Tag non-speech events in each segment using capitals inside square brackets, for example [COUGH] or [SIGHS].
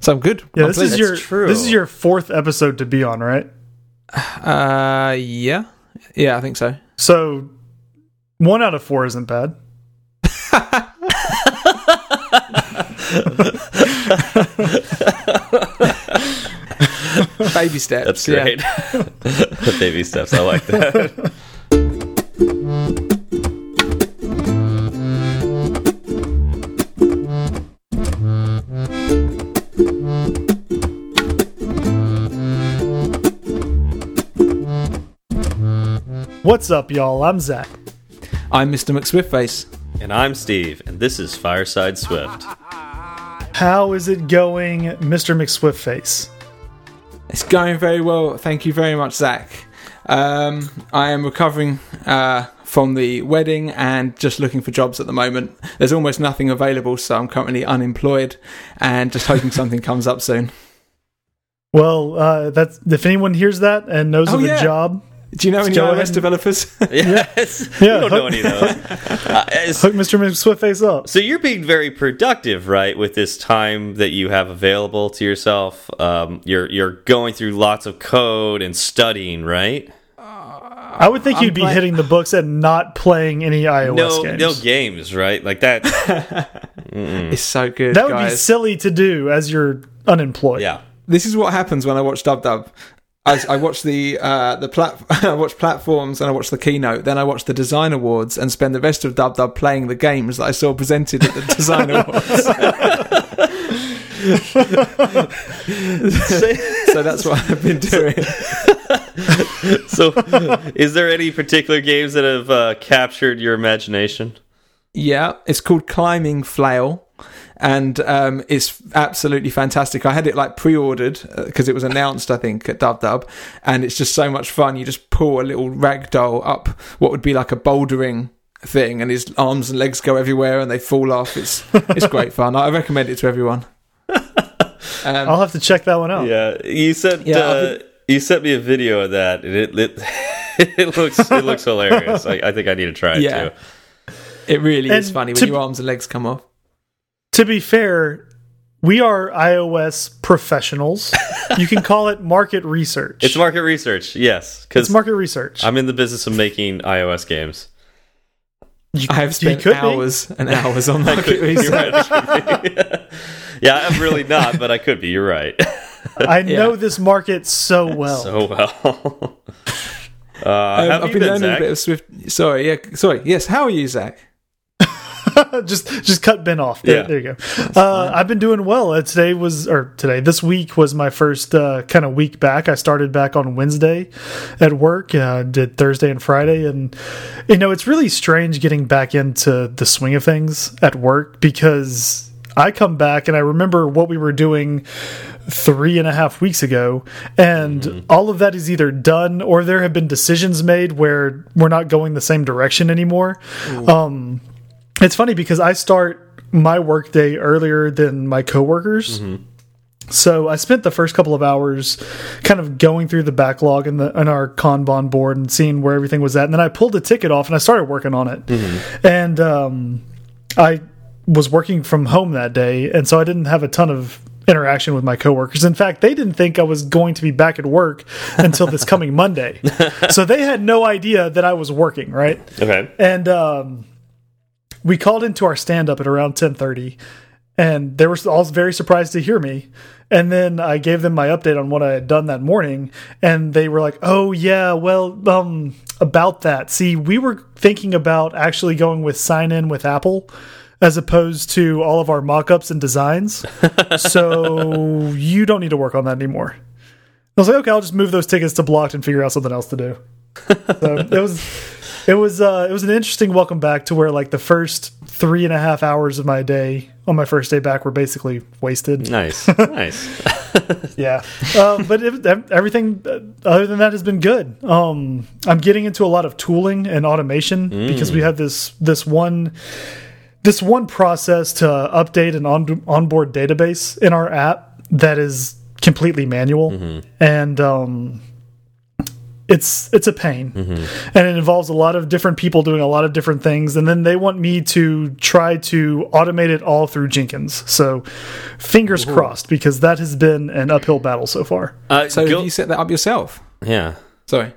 So I'm good. Yeah, I'm this is pleased. your true. this is your fourth episode to be on, right? Uh, yeah, yeah, I think so. So one out of four isn't bad. [LAUGHS] Baby steps. That's yeah. great. [LAUGHS] Baby steps. I like that. [LAUGHS] What's up, y'all? I'm Zach. I'm Mr. McSwiftface. And I'm Steve, and this is Fireside Swift. How is it going, Mr. McSwiftface? It's going very well. Thank you very much, Zach. Um, I am recovering uh, from the wedding and just looking for jobs at the moment. There's almost nothing available, so I'm currently unemployed and just hoping something comes up soon. Well, uh, that's if anyone hears that and knows Oh, of a yeah. job, Do you know any go iOS ahead. developers? [LAUGHS] Yes. Yeah, You don't know any of those. [LAUGHS] Uh, it's- hook Mr. McSwiftface up. so you're being very productive, right, with this time that you have available to yourself. Um, you're you're going through lots of code and studying, right? I would think I'm you'd be glad- hitting the books and not playing any iOS no, games. no games, right? Like that. [LAUGHS] it's so good, that would be silly to do as you're unemployed. yeah. this is what happens when I watch Dub Dub. I, I watch the uh, the plat [LAUGHS] I watch platforms and I watch the keynote. Then I watch the design awards and spend the rest of Dub Dub playing the games that I saw presented at the [LAUGHS] design awards. [LAUGHS] so that's what I've been doing. So, is there any particular games that have uh, captured your imagination? Yeah, it's called Climbing Flail. And um, it's absolutely fantastic. I had it like pre-ordered because it was announced, I think, at Dub Dub, and it's just so much fun. You just pull a little rag doll up what would be like a bouldering thing, and his arms and legs go everywhere, and they fall off. It's [LAUGHS] it's great fun. I recommend it to everyone. [LAUGHS] Um, I'll have to check that one out. Yeah, you sent Yeah, uh, I've you sent me a video of that, and it it, [LAUGHS] it looks it looks hilarious. I, I think I need to try it Yeah. too. it really is funny when your arms and legs come off. To be fair, we are iOS professionals. [LAUGHS] you can call it market research. It's market research, yes, It's because market research. I'm in the business of making iOS games. You- I have you spent could be. hours and hours on [LAUGHS] market You're research. right, [LAUGHS] yeah, I'm really not, but I could be. You're right. I know this market so well. so well. uh, Um, have I've you been been, learning Zach? a bit of Swift. Sorry, yeah, sorry. Yes, how are you, Zach? [LAUGHS] just just cut Ben off. There, Yeah. there you go. Uh, I've been doing well. Uh, today was or today this week was my first uh, kind of week back. I started back on Wednesday at work. Uh, did Thursday and Friday, and you know it's really strange getting back into the swing of things at work because I come back and I remember what we were doing three and a half weeks ago, and all of that is either done or there have been decisions made where we're not going the same direction anymore. Um, it's funny because I start my workday earlier than my coworkers. So I spent the first couple of hours kind of going through the backlog in the in our Kanban board and seeing where everything was at, and then I pulled the ticket off and I started working on it. And um, I was working from home that day, and so I didn't have a ton of interaction with my coworkers. In fact, they didn't think I was going to be back at work until this coming Monday. [LAUGHS] So they had no idea that I was working, right? Okay. and um, we called into our stand up at around 10:30 and they were all very surprised to hear me. And then I gave them my update on what I had done that morning and they were like oh yeah well um about that. See we were thinking about actually going with sign in with Apple as opposed to all of our mock-ups and designs. [LAUGHS] So you don't need to work on that anymore. I was like okay I'll just move those tickets to blocked and figure out something else to do. [LAUGHS] So it was it was uh it was an interesting welcome back to where like the first three and a half hours of my day on my first day back were basically wasted. Nice. [LAUGHS] Nice. yeah. Um but it, everything uh, other than that has been good. Um i'm getting into a lot of tooling and automation because we have this this one this one process to update an on onboard database in our app that is completely manual. And um it's it's a pain. And it involves a lot of different people doing a lot of different things. And then they want me to try to automate it all through jenkins. So fingers crossed because that has been an uphill battle so far. Uh, So have you set that up yourself? yeah, Sorry.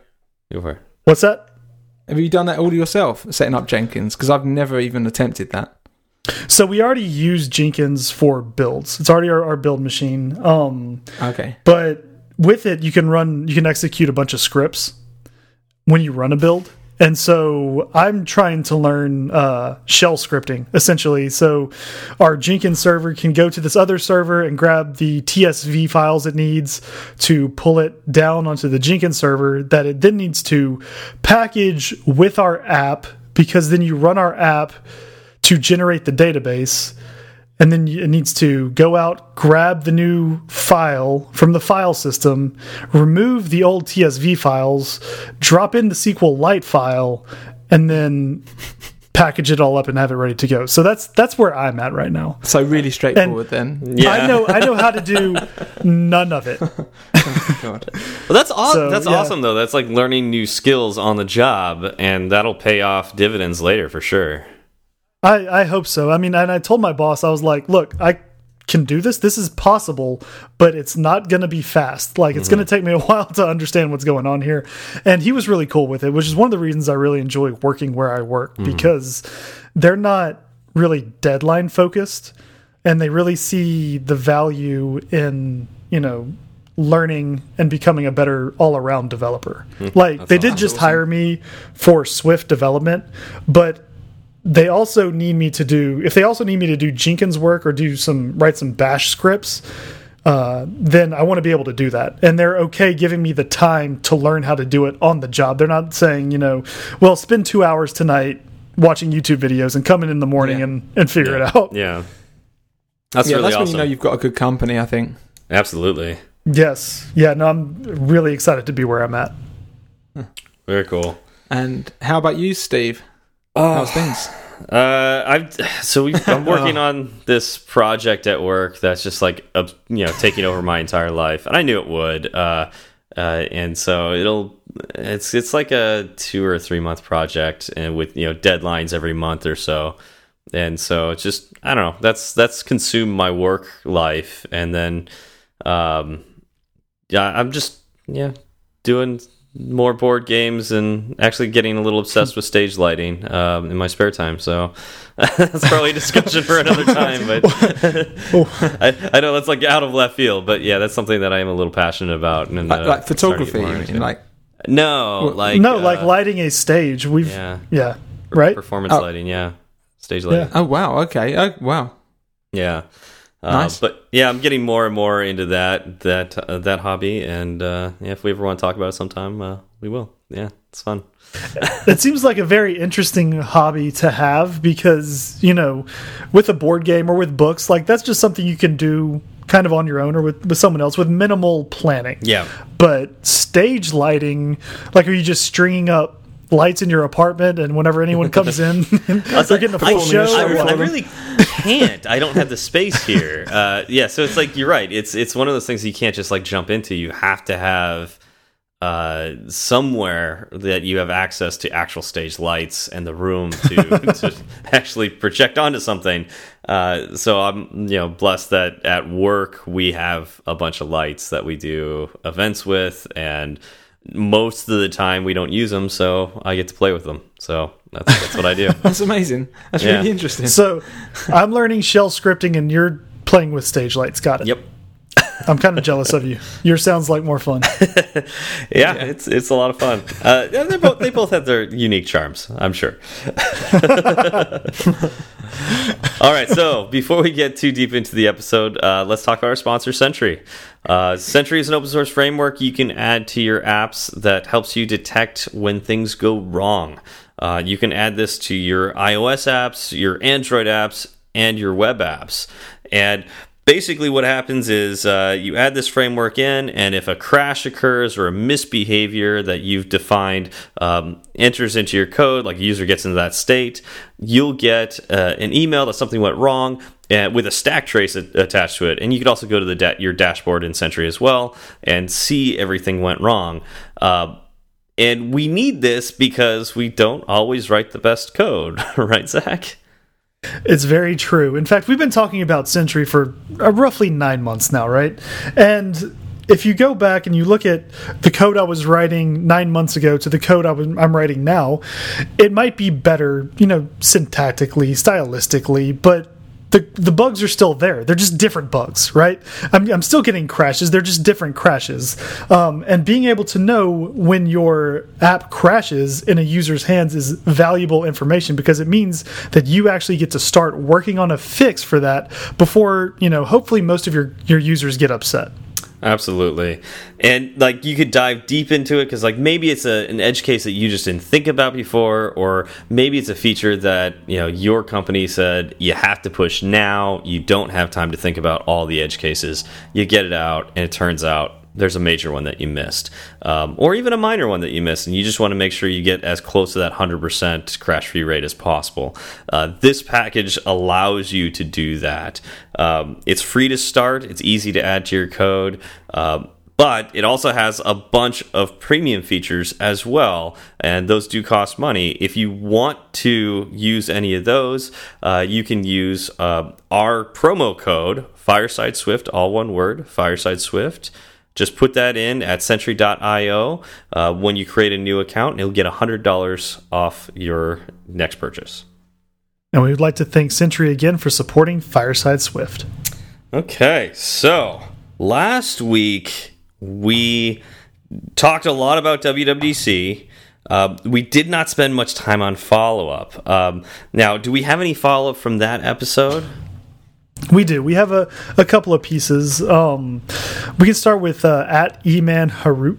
go for what's that? Have you done that all yourself, setting up Jenkins? Because I've never even attempted that. so we already use jenkins for builds. It's already our, our build machine. Um Okay. but with it you can run you can execute a bunch of scripts when you run a build. And so i'm trying to learn uh, shell scripting essentially. So our jenkins server can go to this other server and grab the tsv files it needs to pull it down onto the jenkins server that it then needs to package with our app because then you run our app to generate the database and then it needs to go out, grab the new file from the file system, remove the old TSV files, drop in the SQLite file, and then package it all up and have it ready to go. So that's that's where I'm at right now. So really straightforward then. Yeah. I know I know how to do none of it. [LAUGHS] God. Well, that's aw So, that's yeah. awesome though. That's like learning new skills on the job, and that'll pay off dividends later for sure. I, I hope so. I mean, and I told my boss, I was like, look, I can do this. This is possible, but it's not going to be fast. Like, it's mm-hmm. going to take me a [LAUGHS] while to understand what's going on here. And he was really cool with it, which is one of the reasons I really enjoy working where I work mm-hmm. because they're not really deadline focused and they really see the value in, you know, learning and becoming a better all around developer. Hmm. Like, they did just hire me for Swift development, but they also need me to do if they also need me to do Jenkins work or do some write some bash scripts uh, then I want to be able to do that and they're okay giving me the time to learn how to do it on the job they're not saying you know well spend two hours tonight watching YouTube videos and come in in the morning Yeah. and, and figure it out Yeah, that's yeah, really that's awesome. when you know you've got a good company, I think. Absolutely, yes yeah no I'm really excited to be where I'm at very cool. And how about you, Steve? How's things? Uh, I've so we I'm [LAUGHS] working on this project at work that's just like uh, you know taking over my entire life, and I knew it would. Uh, uh, and so it'll it's it's like a two or three month project, and with you know deadlines every month or so. And so it's just I don't know. That's that's consumed my work life, and then um, yeah, I'm just yeah doing more board games and actually getting a little obsessed with stage lighting um, in my spare time. So [LAUGHS] that's probably a discussion for another time. But [LAUGHS] [LAUGHS] I, I know that's like out of left field, but yeah, that's something that I am a little passionate about. And Like, like photography, get more you mean? Like, no, like no uh, like lighting a stage we've yeah, yeah, right performance Oh. lighting, yeah, stage lighting, oh wow, okay, oh wow, yeah. Uh, Nice. But yeah, I'm getting more and more into that that uh, that hobby, and uh, yeah, if we ever want to talk about it sometime, uh, we will. Yeah, it's fun. [LAUGHS] it seems like a very interesting hobby to have because you know with a board game or with books like that's just something you can do kind of on your own or with, with someone else with minimal planning Yeah, but stage lighting like are you just stringing up lights in your apartment and whenever anyone comes in [LAUGHS] [LAUGHS] they're getting a full I, show I, or I really can't. I don't have the space here. [LAUGHS] Uh, yeah, so it's like you're right. It's it's one of those things you can't just like jump into. You have to have uh, somewhere that you have access to actual stage lights and the room to to actually project onto something. Uh, so I'm you know blessed that at work we have a bunch of lights that we do events with and. Most of the time, we don't use them, so I get to play with them. So that's that's what I do. [LAUGHS] that's amazing. That's Yeah. really interesting. so i'm learning shell scripting and you're playing with stage lights got it Yep. I'm kind of jealous of you yours sounds like more fun [LAUGHS] Yeah, it's it's a lot of fun. Uh, yeah, they both they both have their unique charms, I'm sure. [LAUGHS] All right, so before we get too deep into the episode, uh, let's talk about our sponsor, Sentry. Uh, Sentry is an open source framework you can add to your apps that helps you detect when things go wrong. Uh, you can add this to your iOS apps, your Android apps, and your web apps. And basically what happens is uh, you add this framework in and if a crash occurs or a misbehavior that you've defined um, enters into your code like a user gets into that state you'll get uh, an email that something went wrong uh, with a stack trace attached to it and you could also go to the da your dashboard in Sentry as well and see everything went wrong uh, and we need this because we don't always write the best code, [LAUGHS] right, Zach? It's very true. In fact, we've been talking about Sentry for uh, roughly nine months now, right? And if you go back and you look at the code I was writing nine months ago to the code I am writing now, it might be better, you know, syntactically, stylistically, but the the bugs are still there. They're just different bugs, right? I'm I'm still getting crashes. They're just different crashes. Um, and being able to know when your app crashes in a user's hands is valuable information because it means that you actually get to start working on a fix for that before you know. Hopefully, most of your your users get upset. Absolutely. And like you could dive deep into it because like maybe it's a, an edge case that you just didn't think about before, or maybe it's a feature that you know your company said you have to push now. You don't have time to think about all the edge cases. You get it out, and it turns out there's a major one that you missed, um, or even a minor one that you missed, and you just want to make sure you get as close to that 100% crash free rate as possible. Uh, this package allows you to do that. Um, it's free to start, it's easy to add to your code. Um, but it also has a bunch of premium features as well, and those do cost money. If you want to use any of those, uh, you can use uh, our promo code Fireside Swift, all one word, Fireside Swift. Just put that in at Sentry.io uh, when you create a new account, and you'll get $100 off your next purchase. And we would like to thank Sentry again for supporting Fireside Swift. Okay, so last week we talked a lot about WWDC. Uh, we did not spend much time on follow up. Um, now, do we have any follow up from that episode? We do. We have a, a couple of pieces. Um, we can start with uh, at Eman Harut.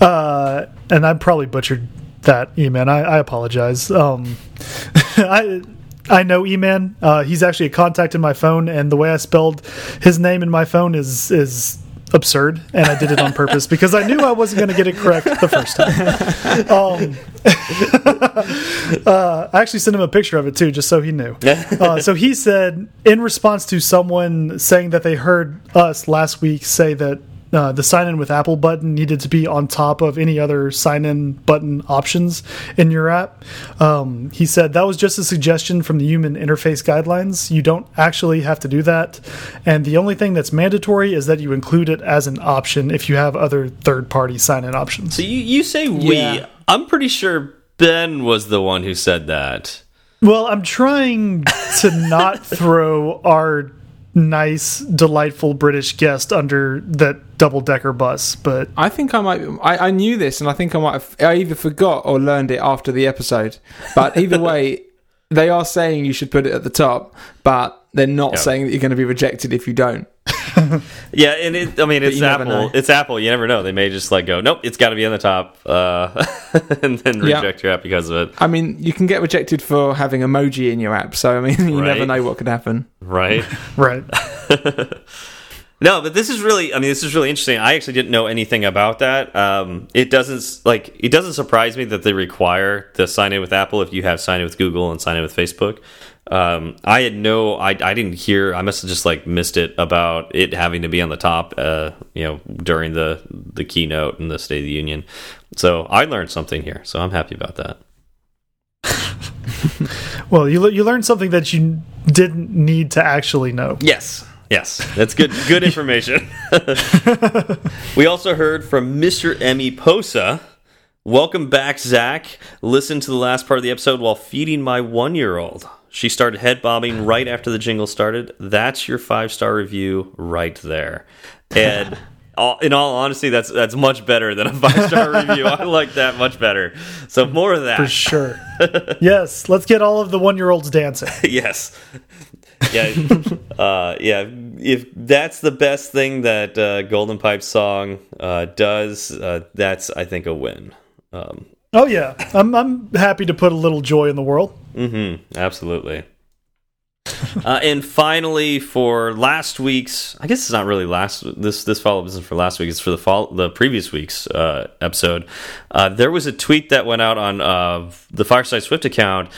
Uh, and I probably butchered that Eman. I, I apologize. Um, [LAUGHS] I I know Eman. Uh, he's actually a contact in my phone, and the way I spelled his name in my phone is is absurd, and I did it on purpose because I knew I wasn't going to get it correct the first time. [LAUGHS] Um, [LAUGHS] uh, I actually sent him a picture of it too, just so he knew. Uh, so he said, in response to someone saying that they heard us last week say that uh, the sign in with Apple button needed to be on top of any other sign in button options in your app. Um, he said that was just a suggestion from the human interface guidelines. You don't actually have to do that. And the only thing that's mandatory is that you include it as an option if you have other third party sign in options. So you, you say we. Yeah. I'm pretty sure Ben was the one who said that. Well, I'm trying to not [LAUGHS] throw our nice, delightful British guest under that double decker bus. But I think I might. I, I, knew this, and I think I might have. I either forgot or learned it after the episode. But either [LAUGHS] way, they are saying you should put it at the top, but they're not saying that you're going to be rejected if you don't. [LAUGHS] yeah, and it, I mean, it's Apple. It's Apple. You never know. They may just like go, nope, it's got to be on the top, uh, [LAUGHS] and then reject your app because of it. I mean, you can get rejected for having emoji in your app, so I mean, [LAUGHS] you right. never know what could happen. Right. right. No, but this is really, I mean, this is really interesting. I actually didn't know anything about that. Um, it doesn't, like, it doesn't surprise me that they require the sign in with Apple if you have sign in with Google and sign in with Facebook. Um, I had no, I, I didn't hear, I must have just, like, missed it about it having to be on the top, uh, you know, during the, the keynote and the State of the Union. So I learned something here. So I'm happy about that. [LAUGHS] well, you, you learned something that you didn't need to actually know. Yes. Yes, that's good. Good information. [LAUGHS] [LAUGHS] we also heard from Mr. Emmy Posa. Welcome back, Zach. Listen to the last part of the episode while feeding my one-year-old. She started head bobbing right after the jingle started. That's your five-star review right there. And [LAUGHS] in all honesty, that's that's much better than a five-star [LAUGHS] review. I like that much better. So more of that for sure. [LAUGHS] yes, let's get all of the one-year-olds dancing. yes yeah, uh, yeah. If that's the best thing that uh, Golden Pipe song uh, does, uh, that's I think a win. Um, oh yeah, I'm I'm happy to put a little joy in the world. Mm -hmm, absolutely. [LAUGHS] uh, and finally, for last week's, I guess it's not really last. This this follow up isn't for last week. It's for the fall, the previous week's uh, episode. Uh, there was a tweet that went out on uh, the Fireside Swift account.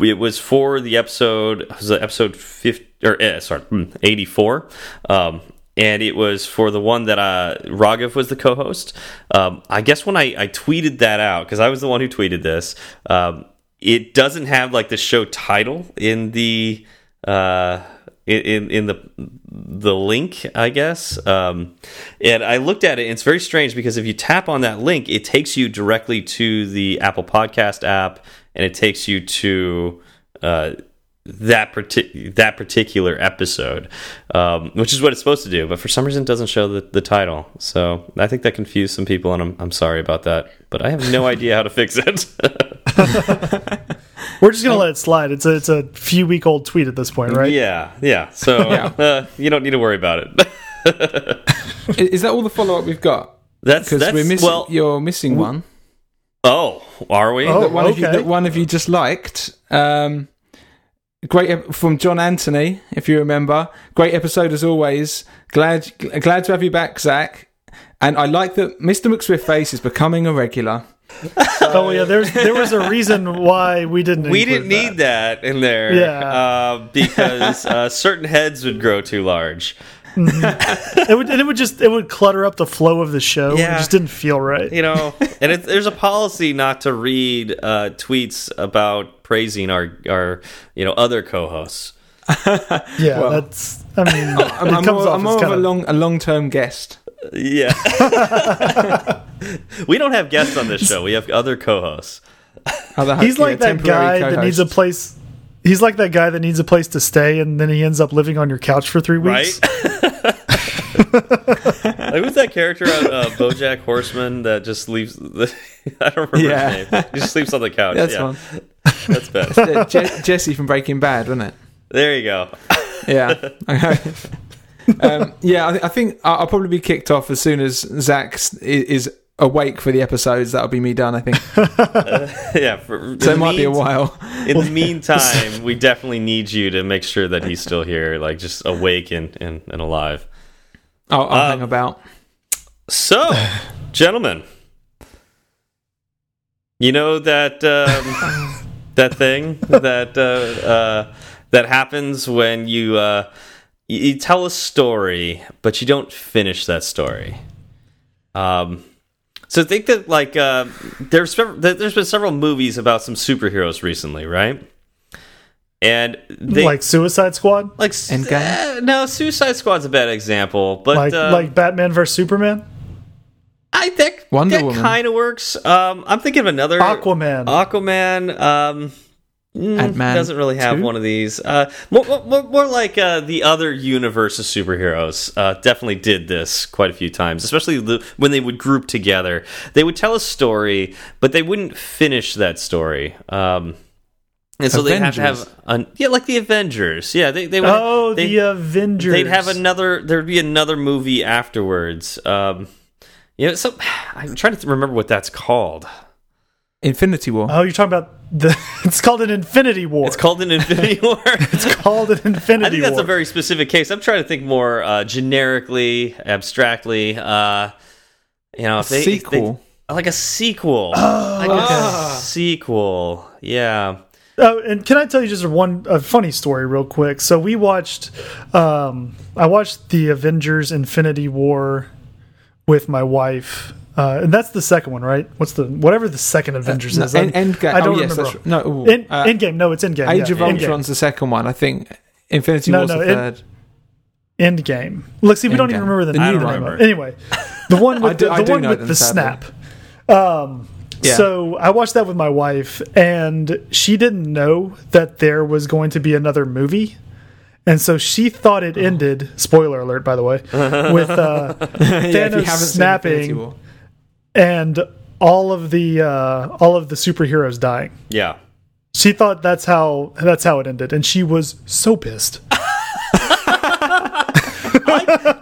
It was for the episode. Was episode fifty or eh, sorry, hmm, eighty four. Um, and it was for the one that uh, Raghav was the co-host. Um, I guess when I, I tweeted that out because I was the one who tweeted this, um, it doesn't have like the show title in the uh, in in the the link, I guess. Um, and I looked at it, and it's very strange because if you tap on that link, it takes you directly to the Apple Podcast app, and it takes you to uh, that partic that particular episode, um, which is what it's supposed to do. But for some reason, it doesn't show the, the title. So I think that confused some people, and I'm I'm sorry about that. But I have no [LAUGHS] idea how to fix it. [LAUGHS] We're just gonna let it slide. It's a it's a few week old tweet at this point, right? Yeah, yeah. So [LAUGHS] Yeah. Uh, you don't need to worry about it. is that all the follow up we've got? That's Because we're missing. well. you're missing one. Oh, are we? Oh. that one of you that one of you just liked. Um, great ep- from John Anthony, if you remember. Great episode as always. Glad glad to have you back, Zach. And I like that Mr. McSwiftface is becoming a regular. [LAUGHS] Oh yeah, there's there was a reason why we didn't. we didn't need that in there, Yeah. uh, because uh, certain heads would grow too large. [LAUGHS] It would and it would just it would clutter up the flow of the show. Yeah. It just didn't feel right. You know, [LAUGHS] and it, there's a policy not to read uh, tweets about praising our our you know other co-hosts. [LAUGHS] Yeah, Well, that's. I mean, I'm, I'm more, I'm as more of kind a long a long term guest. Yeah, we don't have guests on this show. We have other co-hosts. Other- He's yeah, like that guy that needs a place. He's like that guy that needs a place to stay, and then he ends up living on your couch for three Right? [LAUGHS] like, who's that character on uh, BoJack Horseman that just leaves? The, [LAUGHS] I don't remember Yeah. his name. He just sleeps on the couch. That's yeah, one. that's bad. [LAUGHS] Uh, Je- Jesse from Breaking Bad, wasn't it? There you go. Yeah. Okay. um, yeah, I, th I think I- I'll probably be kicked off as soon as Zach s- i- is awake for the episodes. That'll be me done, I think. Yeah, for, So it might be a while. In the meantime, we definitely need you to make sure that he's still here, like just awake and, and, and alive. I'll, I'll Um, hang about. So, [LAUGHS] gentlemen, you know that um, [LAUGHS] that thing that uh, uh, that happens when you, uh, you you tell a story, but you don't finish that story. Um, so think that like uh, there's there's been several movies about some superheroes recently, right? And they like Suicide Squad, like Endgame? uh, no, Suicide Squad's a bad example, but like uh, like Batman vs Superman, I think Wonder that Woman. kind of works. Um, I'm thinking of another Aquaman. Aquaman. Um, mm, doesn't really have 2? one of these. Uh, more, more, more like uh, the other universe of superheroes. Uh, definitely did this quite a few times, especially the, when they would group together. They would tell a story, but they wouldn't finish that story. Um, and so they have to have, an, yeah, like the Avengers. Yeah, they they would. oh, they, the Avengers. They'd have another. There'd be another movie afterwards. Um, you know, so I'm trying to remember what that's called. Infinity War. Oh, you're talking about the. [LAUGHS] It's called an Infinity War. It's called an Infinity [LAUGHS] War. It's called an Infinity War. I think that's War. a very specific case. I'm trying to think more uh, generically, abstractly. Uh, you know, if they, if they- Sequel. like a sequel, Oh, like a sequel. Yeah. Oh, and can I tell you just one a funny story real quick? So we watched, um, I watched the Avengers: Infinity War with my wife, uh, and that's the second one, right? What's the whatever the second Avengers No, is? End, I'm- Endgame. I don't oh, yes, remember. that's, no, ooh, In, uh, Endgame, no, it's Endgame. Age yeah, of Endgame. Ultron's the second one. I think Infinity No, War's no, the it- third. Endgame. Look, see, we don't even remember the I name. don't of it. remember. Anyway, the one [LAUGHS] I with do- the, I the do one know with them, the sadly. snap. Um, Yeah. So I watched that with my wife, and she didn't know that there was going to be another movie. And so she thought it ended. Spoiler alert, by the way, [LAUGHS] with uh, yeah, Thanos Infinity snapping and all of the uh, all of the superheroes dying. Yeah. She thought that's how that's how it ended, and she was so pissed.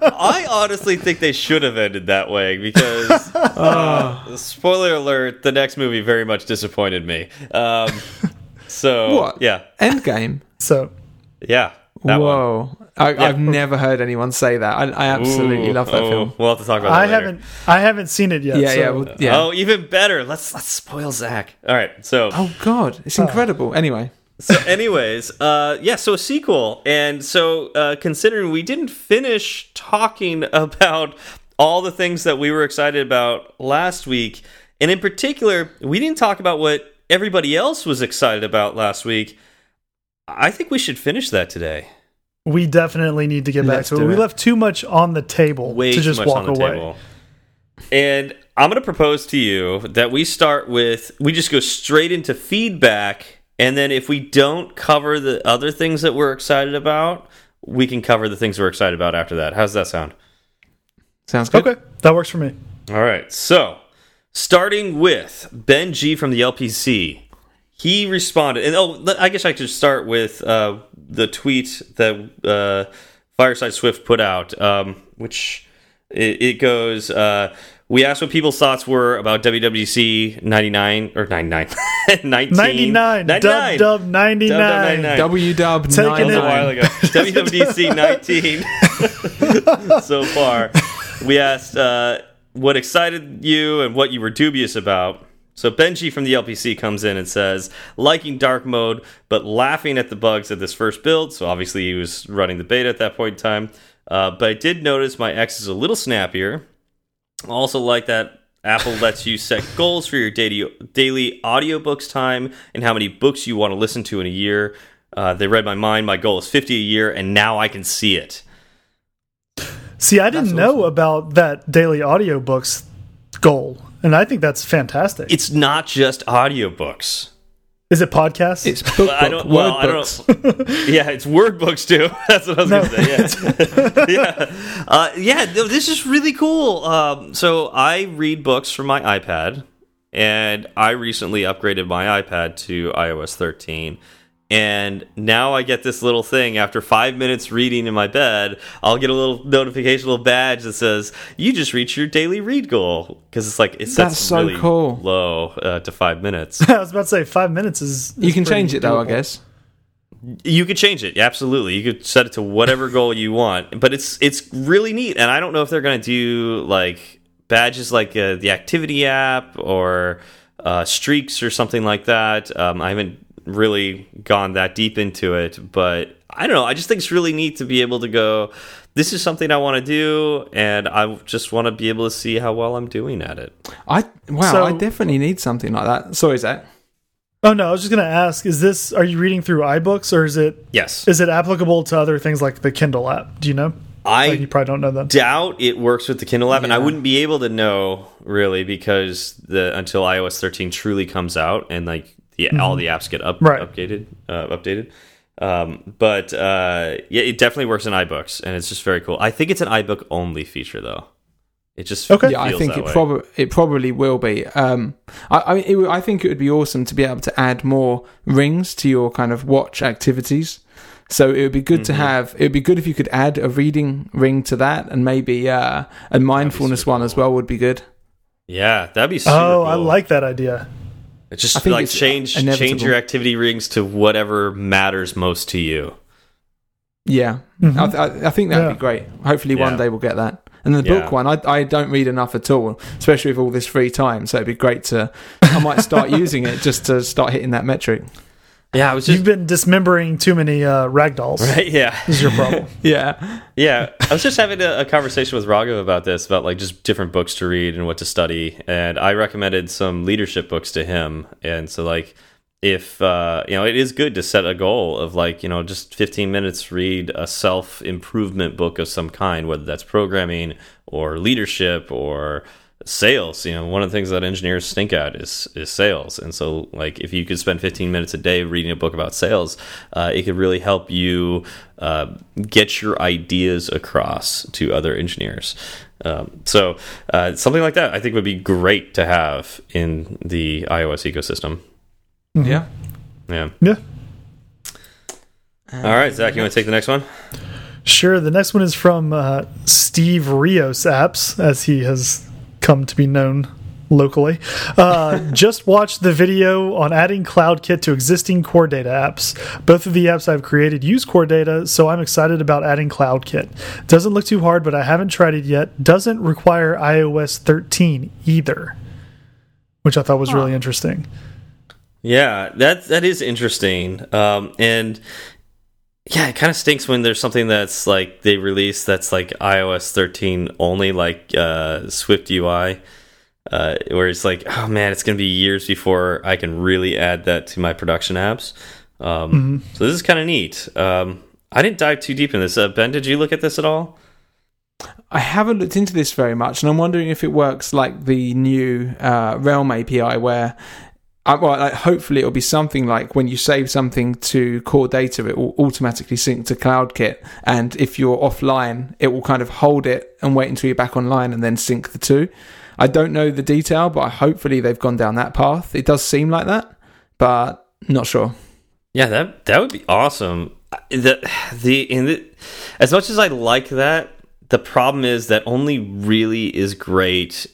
I honestly think they should have ended that way because, [LAUGHS] uh, spoiler alert, the next movie very much disappointed me. Um, so, What? yeah, Endgame. So yeah. That one. Whoa. I, I've never heard anyone say that. I, I absolutely Ooh, love that oh, film. We'll have to talk about that I later. haven't I haven't seen it yet. Yeah, so- yeah, well, yeah. Oh, even better. Let's let's spoil Zach. All right, so Oh God, it's incredible. Anyway, so anyways uh yeah so a sequel and so uh considering we didn't finish talking [LAUGHS] about all the things that we were excited about last week and in particular we didn't talk about what everybody else was excited about last week i think we should finish that today We definitely need to get back Let's to it. do We left too much on the table way to too just much walk on the away. table and i'm going to propose to you that we start with we just go straight into feedback and then if we don't cover the other things that we're excited about we can cover the things we're excited about after that. How's that sound? Sounds good. Okay, that works for me. all right. So starting with Benji from the lpc he responded and oh i guess i could start with uh, the tweet that uh, fireside swift put out um, which it, it goes uh, we asked what people's thoughts were about WWC 99 or 99 [LAUGHS] 19 99, dub dub Dub 99. dub 99. W Dub Taking That was it- a while ago. [LAUGHS] WWDC 19 [LAUGHS] so far. We asked uh, what excited you and what you were dubious about. So Benji from the LPC comes in and says, liking dark mode, but laughing at the bugs of this first build. So obviously he was running the beta at that point in time. Uh, but I did notice my X is a little snappier. Also like that Apple lets you set goals for your daily daily audiobooks time and how many books you want to listen to in a year. Uh, they read my mind. My goal is 50 a year, and now I can see it. See, I didn't That's know about that daily audiobooks goal, and I think that's fantastic. It's not just audiobooks. Is it podcasts? It's book, I don't. Well, I don't. [LAUGHS] Yeah, it's word books too. [LAUGHS] That's what I was No. going to say. Yeah, [LAUGHS] yeah, uh, yeah. This is really cool. Um, so I read books from my iPad, and I recently upgraded my iPad to iOS 13. And now I get this little thing after five minutes reading in my bed. I'll get a little notification, a little badge that says you just reached your daily read goal because it's like it sets That's so really cool. low uh, to five minutes. [LAUGHS] I was about to say five minutes is. You can change it though, I guess. You could change it, absolutely. You could set it to whatever [LAUGHS] goal you want, but it's it's really neat. And I don't know if they're going to do like badges like uh, the activity app or uh, streaks or something like that. Um, I haven't really gone that deep into it, but I don't know. I just think it's really neat to be able to go. This is something I want to do, and I just want to be able to see how well I'm doing at it. I wow, So- I definitely need something like that. Sorry, Zach. Oh no, I was just gonna ask: Is this? Are you reading through iBooks, or is it? Yes, Is it applicable to other things like the Kindle app? Do you know? I Like, you probably don't know that. doubt it works with the Kindle app, and I wouldn't be able to know really because the until iOS 13 truly comes out and like the all the apps get up Right. updated uh, updated. Um, but uh, yeah, it definitely works in iBooks, and it's just very cool. I think it's an iBook only feature though. It just Okay. Yeah, I feels think that it probably it probably will be. Um, I I, mean, it, I think it would be awesome to be able to add more rings to your kind of watch activities. So it would be good to Mm-hmm. have. It would be good if you could add a reading ring to that, and maybe uh, a mindfulness super one as well would be good. yeah, that'd be super Oh, I like that idea. It just like it's change inevitable. change your activity rings to whatever matters most to you. Yeah, Mhm. I, th- I, I think that'd Yeah. be great. Hopefully, one Yeah. day we'll get that. And the Yeah. book one, I, I don't read enough at all, especially with all this free time. So it'd be great to. I might start [LAUGHS] using it just to start hitting that metric. Yeah, I was just You've been dismembering too many uh, ragdolls. right. Yeah, This is your problem. [LAUGHS] Yeah, Yeah, I was just having a, a conversation with Raghav about this, about like just different books to read and what to study, and I recommended some leadership books to him. And so, like, if uh, you know, it is good to set a goal of like you know just 15 minutes read a self improvement book of some kind, whether that's programming or leadership or sales you know one of the things that engineers stink at is is sales and so like if you could spend 15 minutes a day reading a book about sales uh, it could really help you uh, get your ideas across to other engineers um, so uh, something like that i think would be great to have in the ios ecosystem yeah. yeah Yeah. all right zach you want to take the next one Sure. The next one is from uh, Steve Rios Apps, as he has come to be known locally. Uh, [LAUGHS] just watched the video on adding CloudKit to existing Core Data apps. Both of the apps I've created use Core Data, so I'm excited about adding CloudKit. Doesn't look too hard, but I haven't tried it yet. Doesn't require iOS 13 either, which I thought was really interesting. Yeah, that that is interesting. Um, and yeah, it kind of stinks when there's something that's like they release that's like iOS 13 only, like uh, Swift UI, uh, where it's like, oh man, it's gonna be years before I can really add that to my production apps. Um, mm -hmm. So this is kind of neat. Um, I didn't dive too deep in this. Uh, ben, did you look at this at all? I haven't looked into this very much, and I'm wondering if it works like the new uh, Realm API, where well, like, hopefully it'll be something like when you save something to core data, it will automatically sync to CloudKit, and if you're offline, it will kind of hold it and wait until you're back online and then sync the two. I don't know the detail, but hopefully they've gone down that path. It does seem like that, but not sure. Yeah, that that would be awesome. The the in the as much as I like that, the problem is that only really is great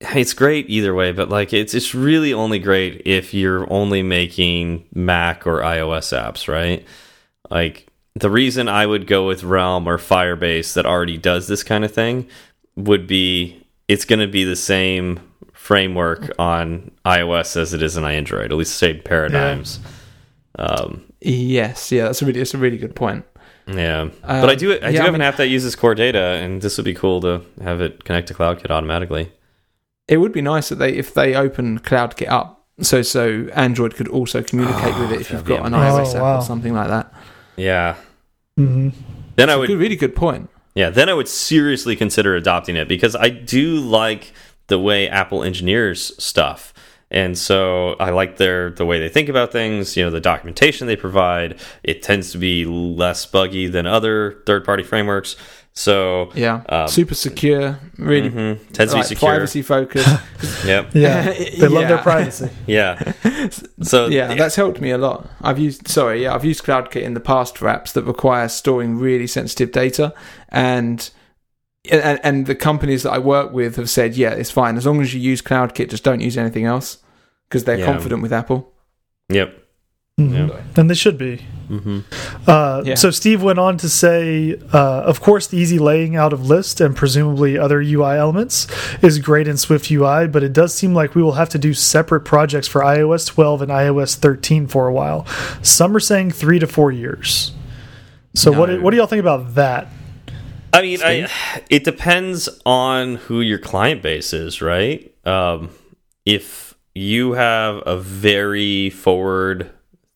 it's great either way, but like it's it's really only great if you're only making Mac or iOS apps, right? Like the reason I would go with Realm or Firebase that already does this kind of thing would be it's going to be the same framework on iOS as it is on Android, at least same paradigms. Yeah. Um, yes, yeah, that's a really that's a really good point. Yeah, um, but I do I yeah, do have I mean, an app that uses core data, and this would be cool to have it connect to CloudKit automatically it would be nice that they if they open CloudKit up, so so Android could also communicate oh, with it if you've got an iOS oh, app wow. or something like that. Yeah. Mm -hmm. Then That's I would good, really good point. Yeah, then I would seriously consider adopting it because I do like the way Apple engineers stuff. And so I like their the way they think about things, you know, the documentation they provide. It tends to be less buggy than other third-party frameworks. So yeah, um, super secure, really mm -hmm. tends like, to be secure, privacy focused. [LAUGHS] yep. Yeah, [LAUGHS] they yeah. love their privacy. [LAUGHS] yeah. So yeah, that's helped me a lot. I've used sorry, yeah, I've used CloudKit in the past for apps that require storing really sensitive data, and and, and the companies that I work with have said, yeah, it's fine as long as you use CloudKit, just don't use anything else because they're yeah. confident with Apple. Yep. Mm -hmm. yeah. And they should be. Mm -hmm. uh, yeah. So Steve went on to say, uh, of course, the easy laying out of list and presumably other UI elements is great in Swift UI, but it does seem like we will have to do separate projects for iOS 12 and iOS 13 for a while. Some are saying three to four years. So no. what what do y'all think about that? I mean, I, it depends on who your client base is, right? Um, if you have a very forward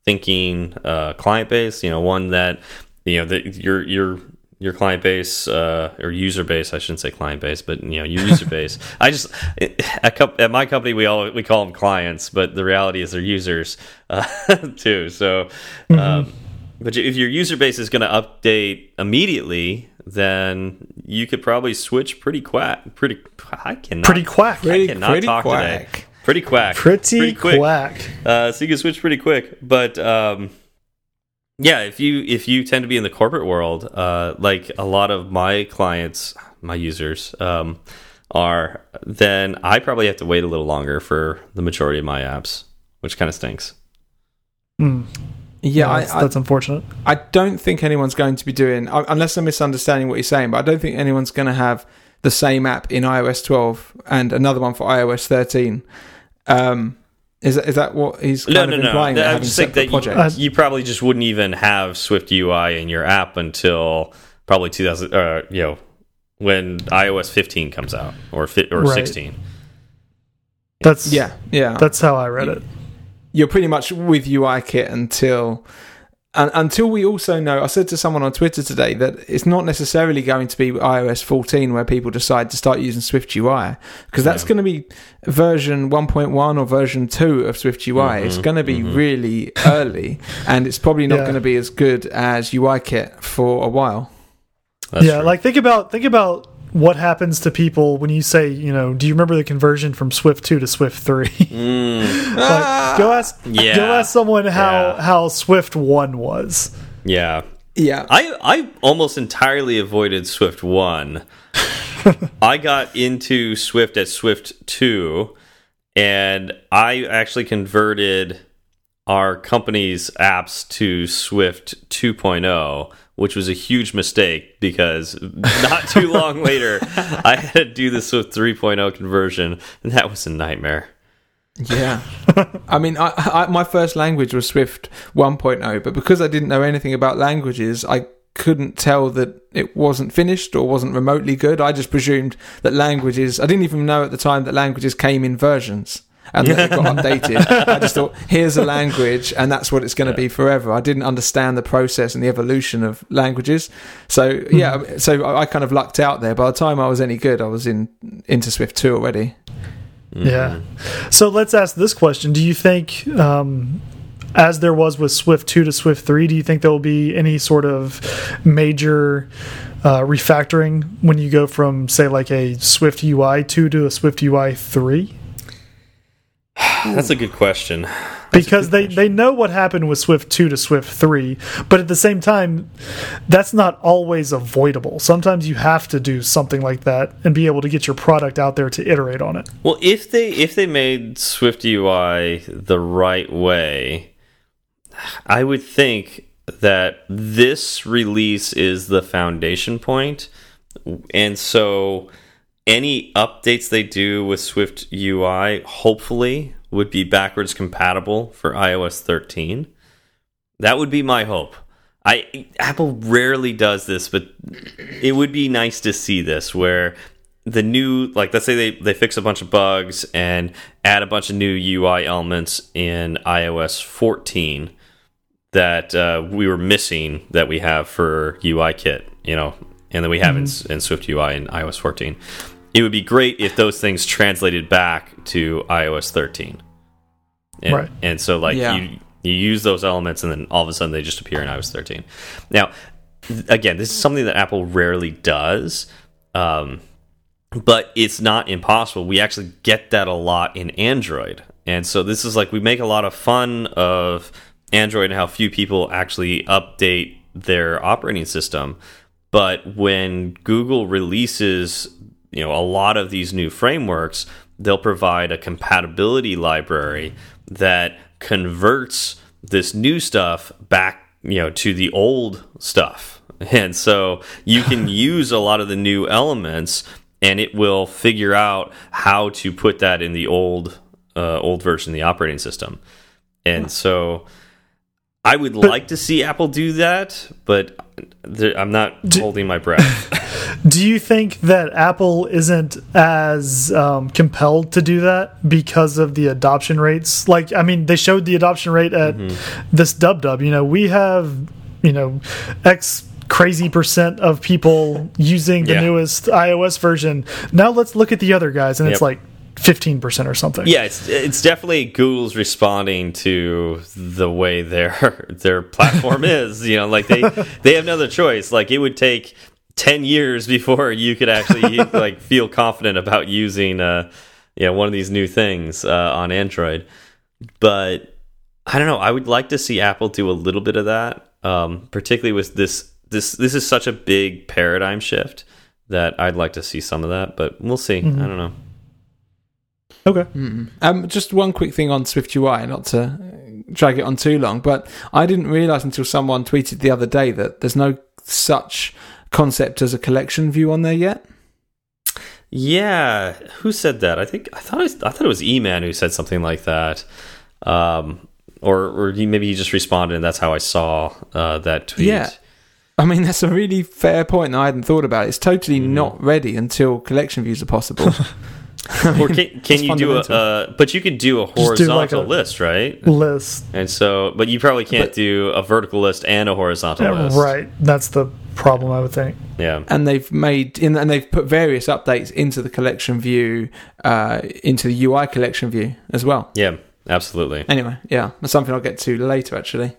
thinking uh, client base. You know, one that you know that your your your client base uh, or user base. I shouldn't say client base, but you know your user [LAUGHS] base. I just at, at, my company we all we call them clients, but the reality is they're users uh, [LAUGHS] too. So, mm -hmm. um, but if your user base is going to update immediately, then you could probably switch pretty quick. Pretty, I cannot. Pretty quack. Pretty, I cannot pretty talk quack. today. Pretty quack. Pretty, pretty quick. quack. Uh, so you can switch pretty quick. But um, yeah, if you if you tend to be in the corporate world, uh, like a lot of my clients, my users um, are, then I probably have to wait a little longer for the majority of my apps, which kind of stinks. Mm. Yeah, I, that's, that's, unfortunate. I don't think anyone's going to be doing, unless I'm misunderstanding what you're saying, but I don't think anyone's going to have the same app in iOS 12 and another one for iOS 13 um, is that, is that what he's kind no, of no, implying? No. I just think that you, you, probably just wouldn't even have Swift UI in your app until probably 2000, uh, you know, when iOS 15 comes out or or right. 16. That's yeah, yeah. That's how I read it. You're pretty much with UIKit until and until we also know, I said to someone on Twitter today that it's not necessarily going to be iOS 14 where people decide to start using Swift UI because that's yeah. going to be version 1.1 or version 2 of Swift UI. Mm -hmm, it's going to be mm -hmm. really early and it's probably not yeah. going to be as good as UIKit for a while. That's yeah, true. like think about think about what happens to people when you say, you know, do you remember the conversion from Swift 2 to Swift 3? [LAUGHS] Mm. like, go ask yeah. go ask someone how yeah. how Swift 1 was. Yeah. Yeah. I I almost entirely avoided Swift 1. [LAUGHS] I got into Swift at Swift 2 and I actually converted our company's apps to Swift 2.0 which was a huge mistake because not too long [LAUGHS] later, I had to do this with 3.0 conversion, and that was a nightmare. Yeah. [LAUGHS] I mean, I, I, my first language was Swift 1.0, but because I didn't know anything about languages, I couldn't tell that it wasn't finished or wasn't remotely good. I just presumed that languages, I didn't even know at the time that languages came in versions and that it got updated. I just thought, [LAUGHS] here's a language, and that's what it's going to yeah. be forever. I didn't understand the process and the evolution of languages. So yeah, mm-hmm. so I kind of lucked out there. By the time I was any good, I was in into Swift two already. Mm -hmm. Yeah. So let's ask this question: Do you think? Um, as there was with Swift 2 to Swift 3, do you think there will be any sort of major uh, refactoring when you go from, say, like a Swift UI 2 to a Swift UI 3? That's a good question. That's because good they, question. they know what happened with Swift 2 to Swift 3, but at the same time, that's not always avoidable. Sometimes you have to do something like that and be able to get your product out there to iterate on it. Well, if they if they made Swift UI the right way, I would think that this release is the foundation point. And so any updates they do with Swift UI hopefully would be backwards compatible for iOS 13. That would be my hope. I Apple rarely does this, but it would be nice to see this where the new like let's say they they fix a bunch of bugs and add a bunch of new UI elements in iOS 14 that uh, we were missing that we have for UI kit, you know, and then we have mm -hmm. in, in Swift UI in iOS 14 it would be great if those things translated back to iOS 13. And, right. And so, like, yeah. you you use those elements, and then all of a sudden they just appear in iOS 13. Now, again, this is something that Apple rarely does, um, but it's not impossible. We actually get that a lot in Android, and so this is like we make a lot of fun of Android and how few people actually update their operating system. But when Google releases you know a lot of these new frameworks they'll provide a compatibility library that converts this new stuff back you know to the old stuff. [LAUGHS] And so you can [LAUGHS] use a lot of the new elements and it will figure out how to put that in the old uh, old version of the operating system. And so I would but, like to see Apple do that, but I'm not do, holding my breath. [LAUGHS] do you think that Apple isn't as um, compelled to do that because of the adoption rates? Like, I mean, they showed the adoption rate at mm -hmm. this dub dub. You know, we have, you know, X crazy percent of people using the yeah. newest iOS version. Now let's look at the other guys, and yep. it's like fifteen percent or something. Yeah, it's it's definitely Google's responding to the way their [LAUGHS] their platform [LAUGHS] is. You know, like they they have no other choice. Like it would take ten years before you could actually [LAUGHS] like feel confident about using uh you know one of these new things uh, on Android. But I don't know. I would like to see Apple do a little bit of that, um, particularly with this. This this is such a big paradigm shift that I'd like to see some of that, but we'll see. Mm -hmm. I don't know. Okay. Mm. Um, just one quick thing on Swift UI, not to drag it on too long, but I didn't realize until someone tweeted the other day that there's no such concept as a collection view on there yet. Yeah, who said that? I think I thought it was, I thought it was Eman who said something like that, um, or or he, maybe he just responded, and that's how I saw uh, that tweet. Yeah, I mean that's a really fair point. I hadn't thought about. It. It's totally mm -hmm. not ready until collection views are possible. [LAUGHS] [LAUGHS] or can, can you do a uh, but you could do a horizontal do like a list right? list. And so but you probably can't but, do a vertical list and a horizontal yeah, list. right. That's the problem i would think. Yeah. And they've made in and they've put various updates into the collection view uh, into the ui collection view as well. Yeah absolutely. Anyway yeah. That's something i'll get to later actually.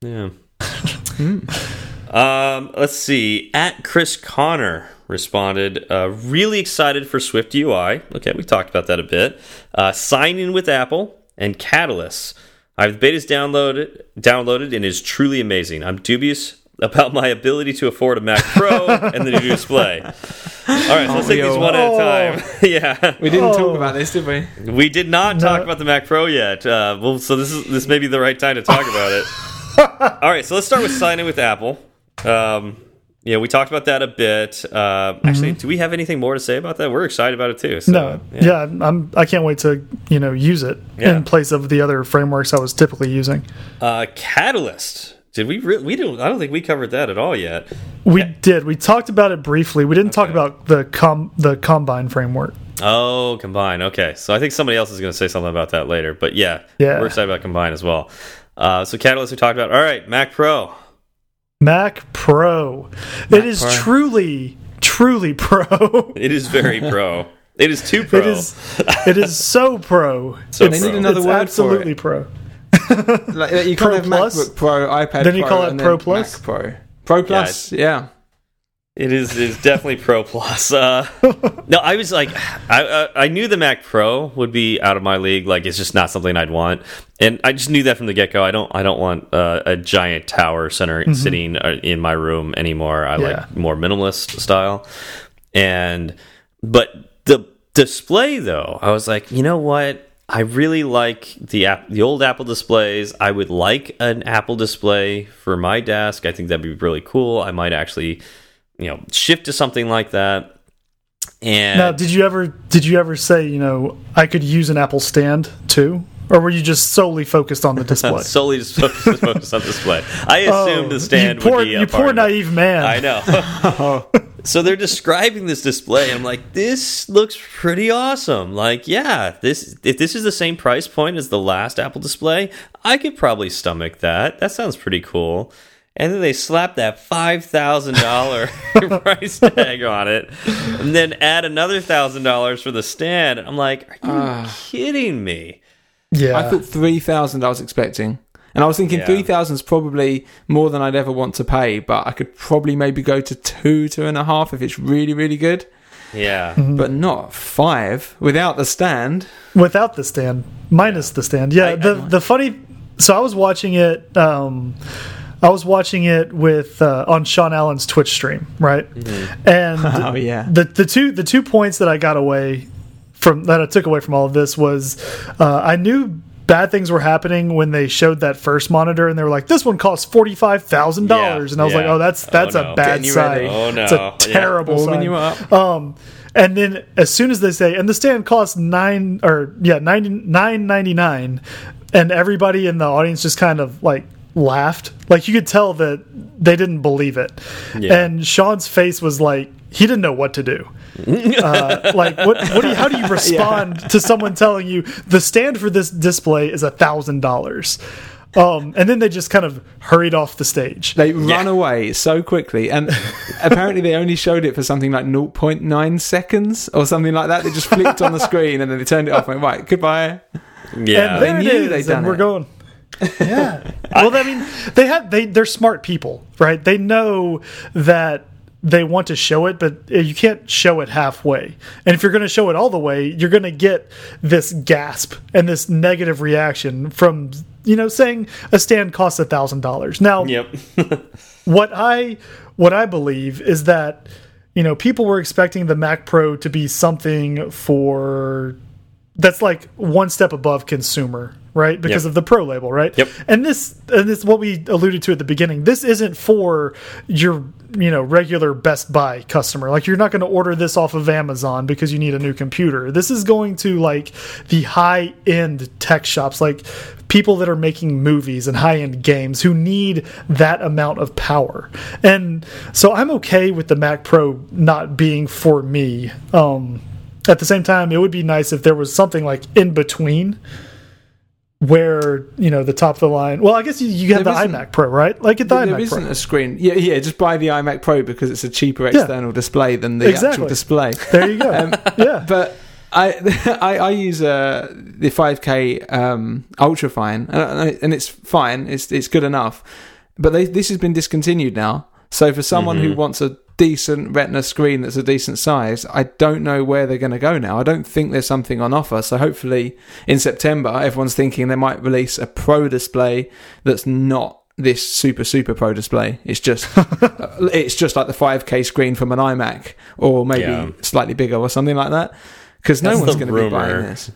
Yeah. [LAUGHS] Mm. um let's see. At chris connor responded, uh, really excited for Swift UI. Okay, we talked about that a bit. Uh, sign in with Apple and Catalyst. I have the betas downloaded, downloaded and is truly amazing. I'm dubious about my ability to afford a Mac [LAUGHS] Pro and the new display. All right, so let's take these one at a time. [LAUGHS] yeah, we didn't oh. talk about this, did we? We did not no. talk about the Mac Pro yet. Uh, well, so this is this may be the right time to talk about it. [LAUGHS] All right, so let's start with signing with Apple. Um, Yeah, we talked about that a bit. Uh, actually, Mm-hmm. do we have anything more to say about that? We're excited about it too. So, no, yeah. I'm. I can't wait to you know use it Yeah. in place of the other frameworks I was typically using. Uh, Catalyst. Did we? Re we don't. I don't think we covered that at all yet. We did. We talked about it briefly. We didn't talk about the com the combine framework. Oh, Combine. Okay, so I think somebody else is going to say something about that later. But yeah, Yeah. we're excited about Combine as well. Uh, so Catalyst we talked about. All right, Mac Pro. Mac Pro. it is Pro. truly, truly pro. [LAUGHS] It is very pro. It is too pro. It is. It is so pro. [LAUGHS] So it's, They need another it's word for absolutely pro. Like, you Pro can't have Plus? MacBook Pro, iPad Then you Pro, call it and Pro then Plus? Mac Pro. Pro Plus, yeah. It is is definitely Pro Plus. Uh, [LAUGHS] no, I was like, I uh, I knew the Mac Pro would be out of my league. Like, it's just not something I'd want, and I just knew that from the get go. I don't I don't want uh, a giant tower center sitting uh, in my room anymore. I Yeah. like more minimalist style, and but the display though, I was like, you know what? I really like the app, the old Apple displays. I would like an Apple display for my desk. I think that'd be really cool. I might actually, you know, shift to something like that. And Now, did you ever did you ever say you know I could use an Apple stand too, or were you just solely focused on the [LAUGHS] display? solely just focus, just focus on display. I [LAUGHS] Oh, assumed the stand you poor, would be a you poor naive man. I know. [LAUGHS] so they're describing this display, and I'm like, this looks pretty awesome. Like, yeah, this if this is the same price point as the last Apple display, I could probably stomach that. That sounds pretty cool. And then they slap that five thousand dollar [LAUGHS] price tag on it, and then add another thousand dollars for the stand. I'm like, are you kidding me? Yeah, I thought 3000 I was expecting. And I was thinking Yeah. 3000 is probably more than I'd ever want to pay, but I could probably maybe go to two, two and a half if it's really, really good, Yeah, Mm-hmm. but not five without the stand. without the stand, minus the stand. Yeah, I- the the funny. So I was watching it. Um, I was watching it with uh, on Sean Allen's Twitch stream, right? Mm-hmm. And [LAUGHS] Oh, yeah. the the two the two points that I got away from that I took away from all of this was uh, I knew bad things were happening when they showed that first monitor and they were like this one costs forty five thousand dollars Yeah, and I was like oh that's Oh, that's no. a bad sign. Oh, it's a no. Yeah. terrible sign you up. um and then as soon as they say and the stand costs nine or yeah ninety nine ninety nine and everybody in the audience just kind of like laughed like you could tell that they didn't believe it Yeah. and Sean's face was like he didn't know what to do [LAUGHS] uh, like what, what do you, how do you [LAUGHS] respond to someone telling you the stand for this display is a thousand dollars um and then they just kind of hurried off the stage They run away so quickly, and apparently they only showed it for something like 0.9 seconds or something like that. They just flicked on the [LAUGHS] screen and then they turned it off and went, right, goodbye. yeah. and there They it knew is, they'd done and we're it. going. Yeah. [LAUGHS] well, I mean, they have they they're smart people, right? They know that they want to show it, but uh, you can't show it halfway. And if you're going to show it all the way, you're going to get this gasp and this negative reaction from you know saying a stand costs a thousand dollars. Now, Yep. [LAUGHS] what I what I believe is that you know people were expecting the Mac Pro to be something for that's like one step above consumer, right? Because Yep. of the Pro label, right? Yep. And this and this is what we alluded to at the beginning. This isn't for your you know regular Best Buy customer. Like you're not going to order this off of Amazon because you need a new computer. This is going to like the high end tech shops, like people that are making movies and high end games who need that amount of power. And so I'm okay with the Mac Pro not being for me. Um, at the same time, it would be nice if there was something like in between where you know the top of the line. Well, I guess you, you have There the iMac Pro, right? Like get the there iMac isn't Pro. a screen. Yeah, yeah, just buy the iMac Pro because it's a cheaper external display than the Exactly. actual display. There you go. Um, [LAUGHS] yeah, But I, [LAUGHS] I I use uh, the 5K um, ultrafine, and, and it's fine. It's it's good enough. But they, this has been discontinued now. So for someone who wants a decent Retina screen that's a decent size, I don't know where they're going to go now. I don't think there's something on offer. So hopefully in September, everyone's thinking they might release a Pro display that's not this super super pro display it's just [LAUGHS] uh, it's just like the 5k screen from an imac or maybe Yeah. slightly bigger or something like that because no That's one's going to be buying this.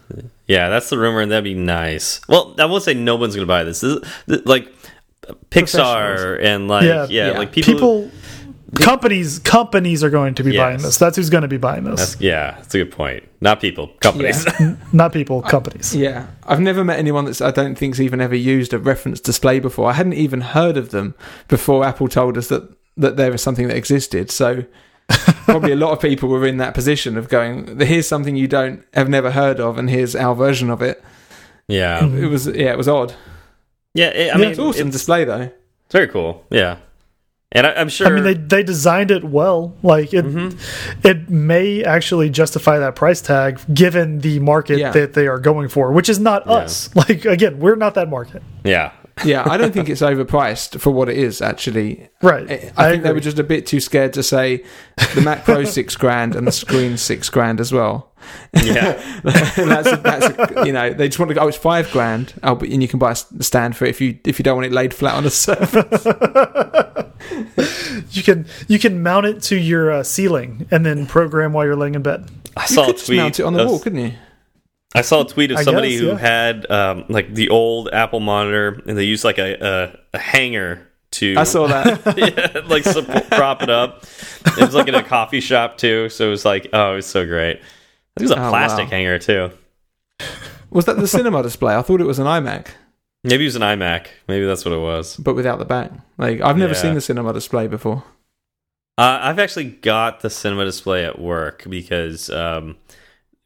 Yeah, that's the rumor, and that'd be nice. Well, I won't say no one's going to buy this. This is th- like Pixar and like yeah, Yeah. like people. people companies companies are going to be Yes. buying this. That's who's going to be buying this. That's, yeah, that's a good point. Not people, companies. [LAUGHS] Not people, companies. Yeah, I've never met anyone that's I don't think's even ever used a reference display before. I hadn't even heard of them before Apple told us that that there was something that existed. So [LAUGHS] probably a lot of people were in that position of going, "Here's something you don't have never heard of, and here's our version of it." yeah, It was yeah, it was odd. yeah. It, I I mean, mean, it's awesome display though. It's very cool. Yeah, and I, I'm sure. I mean, they they designed it well. Like it, Mm-hmm. it may actually justify that price tag given the market Yeah. that they are going for, which is not us. [LAUGHS] Like again, we're not that market, yeah, Yeah, I don't think it's overpriced for what it is. Actually, right? I, I think they were just a bit too scared to say the Mac Pro six grand and the screen six grand as well. Yeah, [LAUGHS] that's, a, that's a, you know they just want to go. Oh, it's five grand. Oh, but and you can buy a stand for it if you if you don't want it laid flat on a surface. [LAUGHS] you can you can mount it to your uh, ceiling and then program while you're laying in bed. I You saw a could just tweet. mount it on the of- wall, couldn't you? I saw a tweet of somebody guess, who yeah. had um, like the old Apple monitor, and they used like a a, a hanger to I saw that. [LAUGHS] yeah, like prop it up. It was like in a coffee shop too, so it was like oh, it was so great. It was a Oh, plastic wow. hanger too. Was that the [LAUGHS] cinema display? I thought it was an iMac, Maybe it was an iMac. Maybe that's what it was. but without the back. Like I've never Yeah. seen the cinema display before. Uh, I've actually got the cinema display at work because um,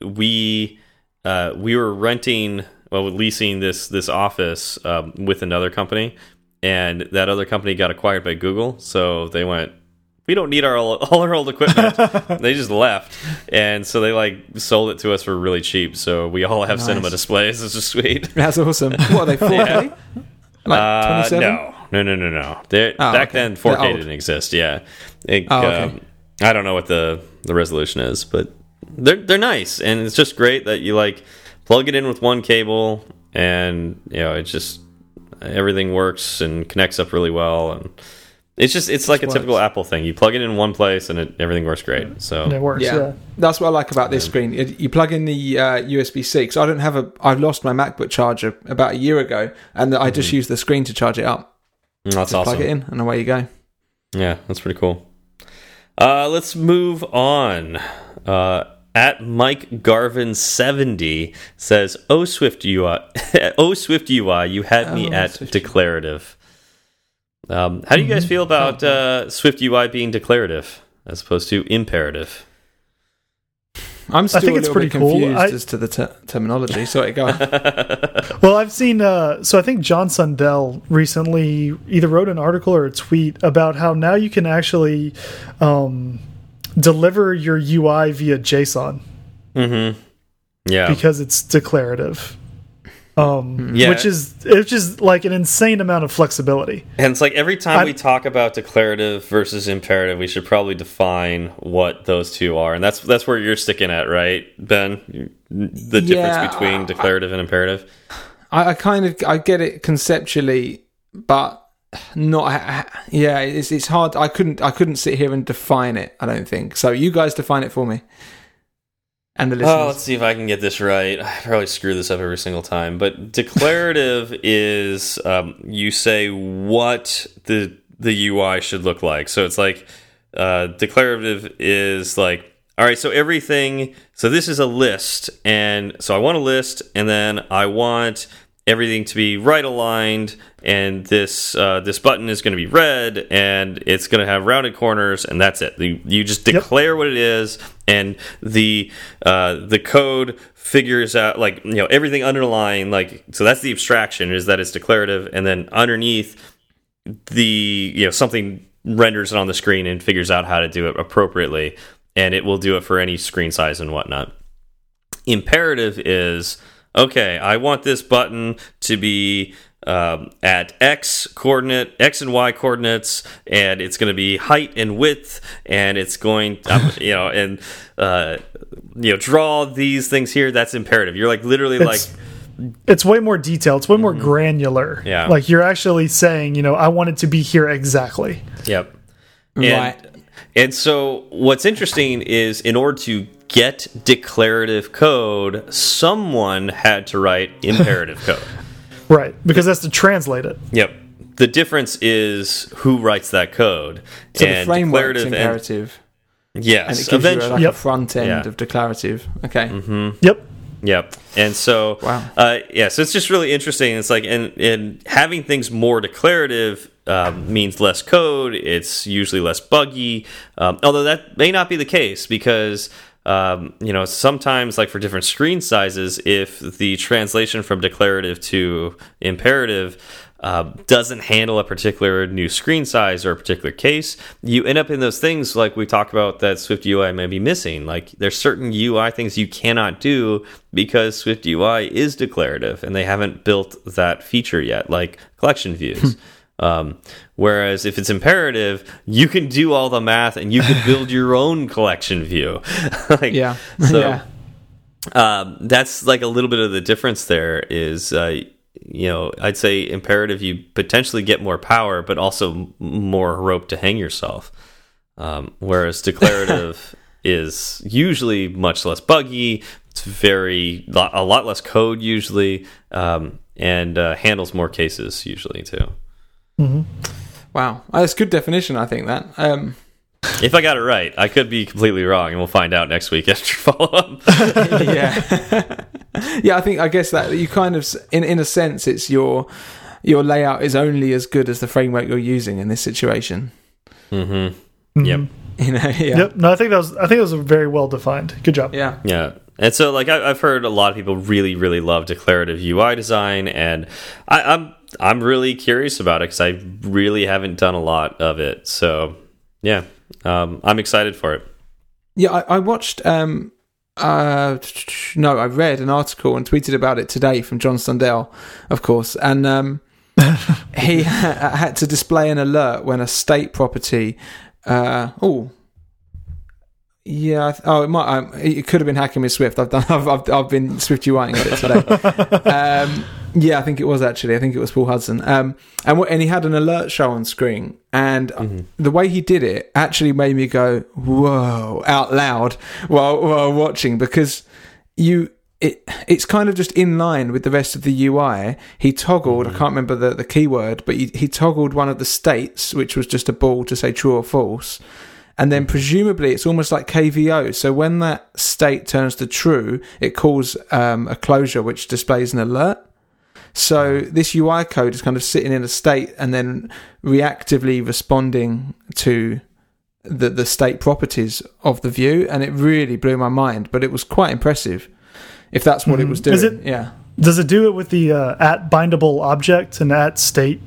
we uh, we were renting, well, leasing this this office um, with another company, and that other company got acquired by Google. So they went, we don't need our all [LAUGHS] our old equipment. [LAUGHS] they just left, and so they like sold it to us for really cheap. So we all have Nice. cinema displays. [LAUGHS] It's just sweet. That's awesome. What are they? 4K? Like Uh, 27? no, no, no, no, no. They're- Oh, back okay. then, 4K didn't exist. Yeah, It, Oh, okay. um, I don't know what the the resolution is, but they're they're nice, and it's just great that you like plug it in with one cable, and you know it just everything works and connects up really well, and it's just it's like a works. typical Apple thing. You plug it in one place, and it, everything works great. So And it works. Yeah. Yeah. that's what I like about this screen. It, you plug in the uh, USB C. 'cause I don't have a. I've lost my MacBook charger about a year ago, and I just use the screen to charge it up. Mm, that's Just awesome. plug it in, and away you go. Yeah, that's pretty cool. Uh, let's move on. Uh, at Mike Garvin seventy says, "Oh Swift UI, [LAUGHS] oh Swift UI, you had me Oh, at Swift declarative." Um, how do you guys feel about uh, Swift UI being declarative as opposed to imperative? I'm still think a it's pretty bit cool. I- as to the ter terminology. Sorry, go on. [LAUGHS] Well, I've seen. Uh, so I think John Sundell recently either wrote an article or a tweet about how now you can actually um, deliver your UI via JSON Mm-hmm. Yeah, because it's declarative. Um, Yeah. which is which is like an insane amount of flexibility. And it's like every time I- we talk about declarative versus imperative, we should probably define what those two are, and that's that's where you're sticking at, right, Ben? The difference Yeah, between declarative and imperative. I, I kind of I get it conceptually, but not. Yeah, it's it's hard. I couldn't I couldn't sit here and define it. I don't think so. You guys define it for me, and the listeners. Oh, let's see if I can get this right. I probably screw this up every single time, but declarative [LAUGHS] is um, you say what the the UI should look like. So it's like uh, declarative is like all right. So everything. So this is a list, and so I want a list, and then I want everything to be right aligned and this uh, this button is going to be red and it's going to have rounded corners and that's it you, you just Yep. declare what it is and the uh, the code figures out like you know everything underlying like so that's the abstraction is that it's declarative and then underneath the you know something renders it on the screen and figures out how to do it appropriately and it will do it for any screen size and whatnot imperative is okay i want this button to be um, at x coordinate x and y coordinates and it's going to be height and width and it's going [LAUGHS] um, you know and uh, you know draw these things here that's imperative you're like literally It's- like It's way more detailed. It's way more granular. Mm-hmm. Yeah. like you're actually saying, you know, I want it to be here exactly. Yep. And, Right. And so what's interesting is in order to get declarative code, someone had to write imperative [LAUGHS] code. Right, because that's to translate it. Yep. the difference is who writes that code. So and the framework's declarative and- imperative, yes, and it gives eventually- you like Yep. a front end Yeah. of declarative. Okay. Yep. Yep. And so, Wow. uh, yeah, so it's just really interesting. It's like, and, and having things more declarative um, means less code. It's usually less buggy. Um, although that may not be the case because, um, you know, sometimes, like for different screen sizes, if the translation from declarative to imperative uh, doesn't handle a particular new screen size or a particular case, you end up in those things like we talked about that Swift UI may be missing. Like there's certain UI things you cannot do because Swift UI is declarative and they haven't built that feature yet, like collection views. [LAUGHS] Um, whereas if it's imperative, you can do all the math and you can [LAUGHS] build your own collection view. [LAUGHS] like, Yeah. So, yeah. um, that's like a little bit of the difference there is uh, you know i'd say imperative you potentially get more power but also more rope to hang yourself um, whereas [LAUGHS] declarative is usually much less buggy it's very a lot less code usually um, and uh, handles more cases usually too Wow. Oh, that's good definition. I think that. Um, [LAUGHS] if i got it right i could be completely wrong and we'll find out next week [LAUGHS] after follow-up [LAUGHS] yeah. yeah. I think. I guess that you kind of, in in a sense, it's your your layout is only as good as the framework you're using in this situation. mm-hmm. yep You know. Yeah. Yep. No, I think that was I think it was very well defined. Good job. Yeah. Yeah. And so, like, I, I've heard a lot of people really, really love declarative UI design, and I, I'm I'm really curious about it because I really haven't done a lot of it. So, yeah, um, I'm excited for it. Yeah, I, I watched. Um, uh, no, I read an article and tweeted about it today from John Sundell, of course, and um, [LAUGHS] he ha [LAUGHS] had to display an alert when a state property. Uh, oh, yeah. I th- Oh, it might. Um, it could have been hacking with Swift. I've done. [LAUGHS] I've I've, I've been Swift UIing on it today. [LAUGHS] um, yeah, I think it was actually. I think it was Paul Hudson. Um, and what, and he had an alert show on screen, and the way he did it actually made me go whoa out loud while while watching because you. It, it's kind of just in line with the rest of the UI. He toggled, I can't remember the, the keyword, but he, he toggled one of the states, which was just a Bool to say true or false. And then presumably it's almost like KVO. So when that state turns to true, it calls um, a closure which displays an alert. So this UI code is kind of sitting in a state and then reactively responding to the the state properties of the view, and it really blew my mind. But it was quite impressive. If that's what it was doing, Is it- yeah. Does it do it with the uh, at bindable object and at state?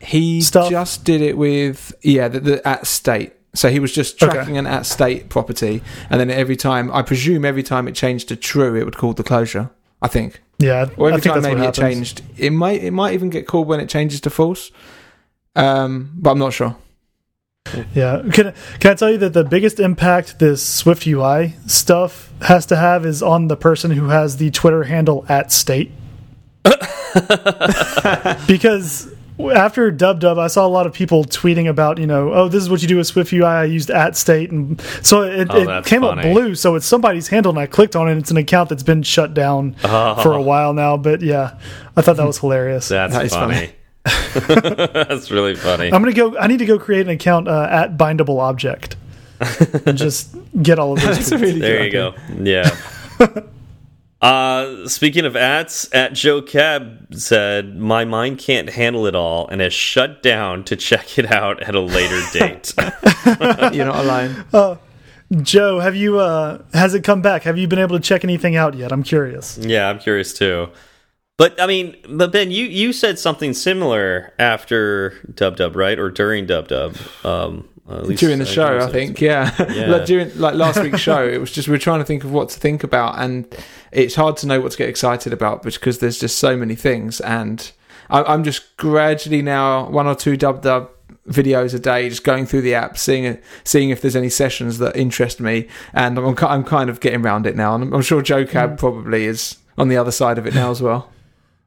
He stuff? just did it with yeah the, the at state. So he was just Okay. tracking an at state property, and then every time I presume every time it changed to true, it would call the closure. I think, Yeah, or I every think time maybe it changed, it might it might even get called when it changes to false. Um, but I'm not sure. Yeah. Can can I tell you that the biggest impact this Swift UI stuff has to have is on the person who has the Twitter handle at state. [LAUGHS] because after Dub Dub, I saw a lot of people tweeting about, you know, oh, this is what you do with Swift UI. I used at state, and so it, Oh, it that's came up blue. So it's somebody's handle, and I clicked on it. and It's an account that's been shut down Oh. for a while now. But yeah, I thought that was hilarious. That's That is funny. [LAUGHS] That's really funny. I'm gonna go. I need to go create an account uh, at bindable object [LAUGHS] and just get all of those. [LAUGHS] That's really there good you idea. go. Yeah. Uh, speaking of ads, at Joe Cab said, "My mind can't handle it all, and has shut down to check it out at a later [LAUGHS] date." [LAUGHS] You're not alone. Joe, have you? Uh, has it come back? Have you been able to check anything out yet? I'm curious. yeah, I'm curious too. But I mean, but Ben, you you said something similar after Dub Dub, right, or during Dub Dub? Um, at least during the I show, I think. Yeah, [LAUGHS] Yeah. like during like last week's show, it was just we are trying to think of what to think about, and it's hard to know what to get excited about because there's just so many things, and I, I'm just gradually now one or two dub dub videos a day, just going through the app, seeing seeing if there's any sessions that interest me, and I'm I'm kind of getting around it now, and I'm, I'm sure Joe Cab mm. probably is on the other side of it now as well.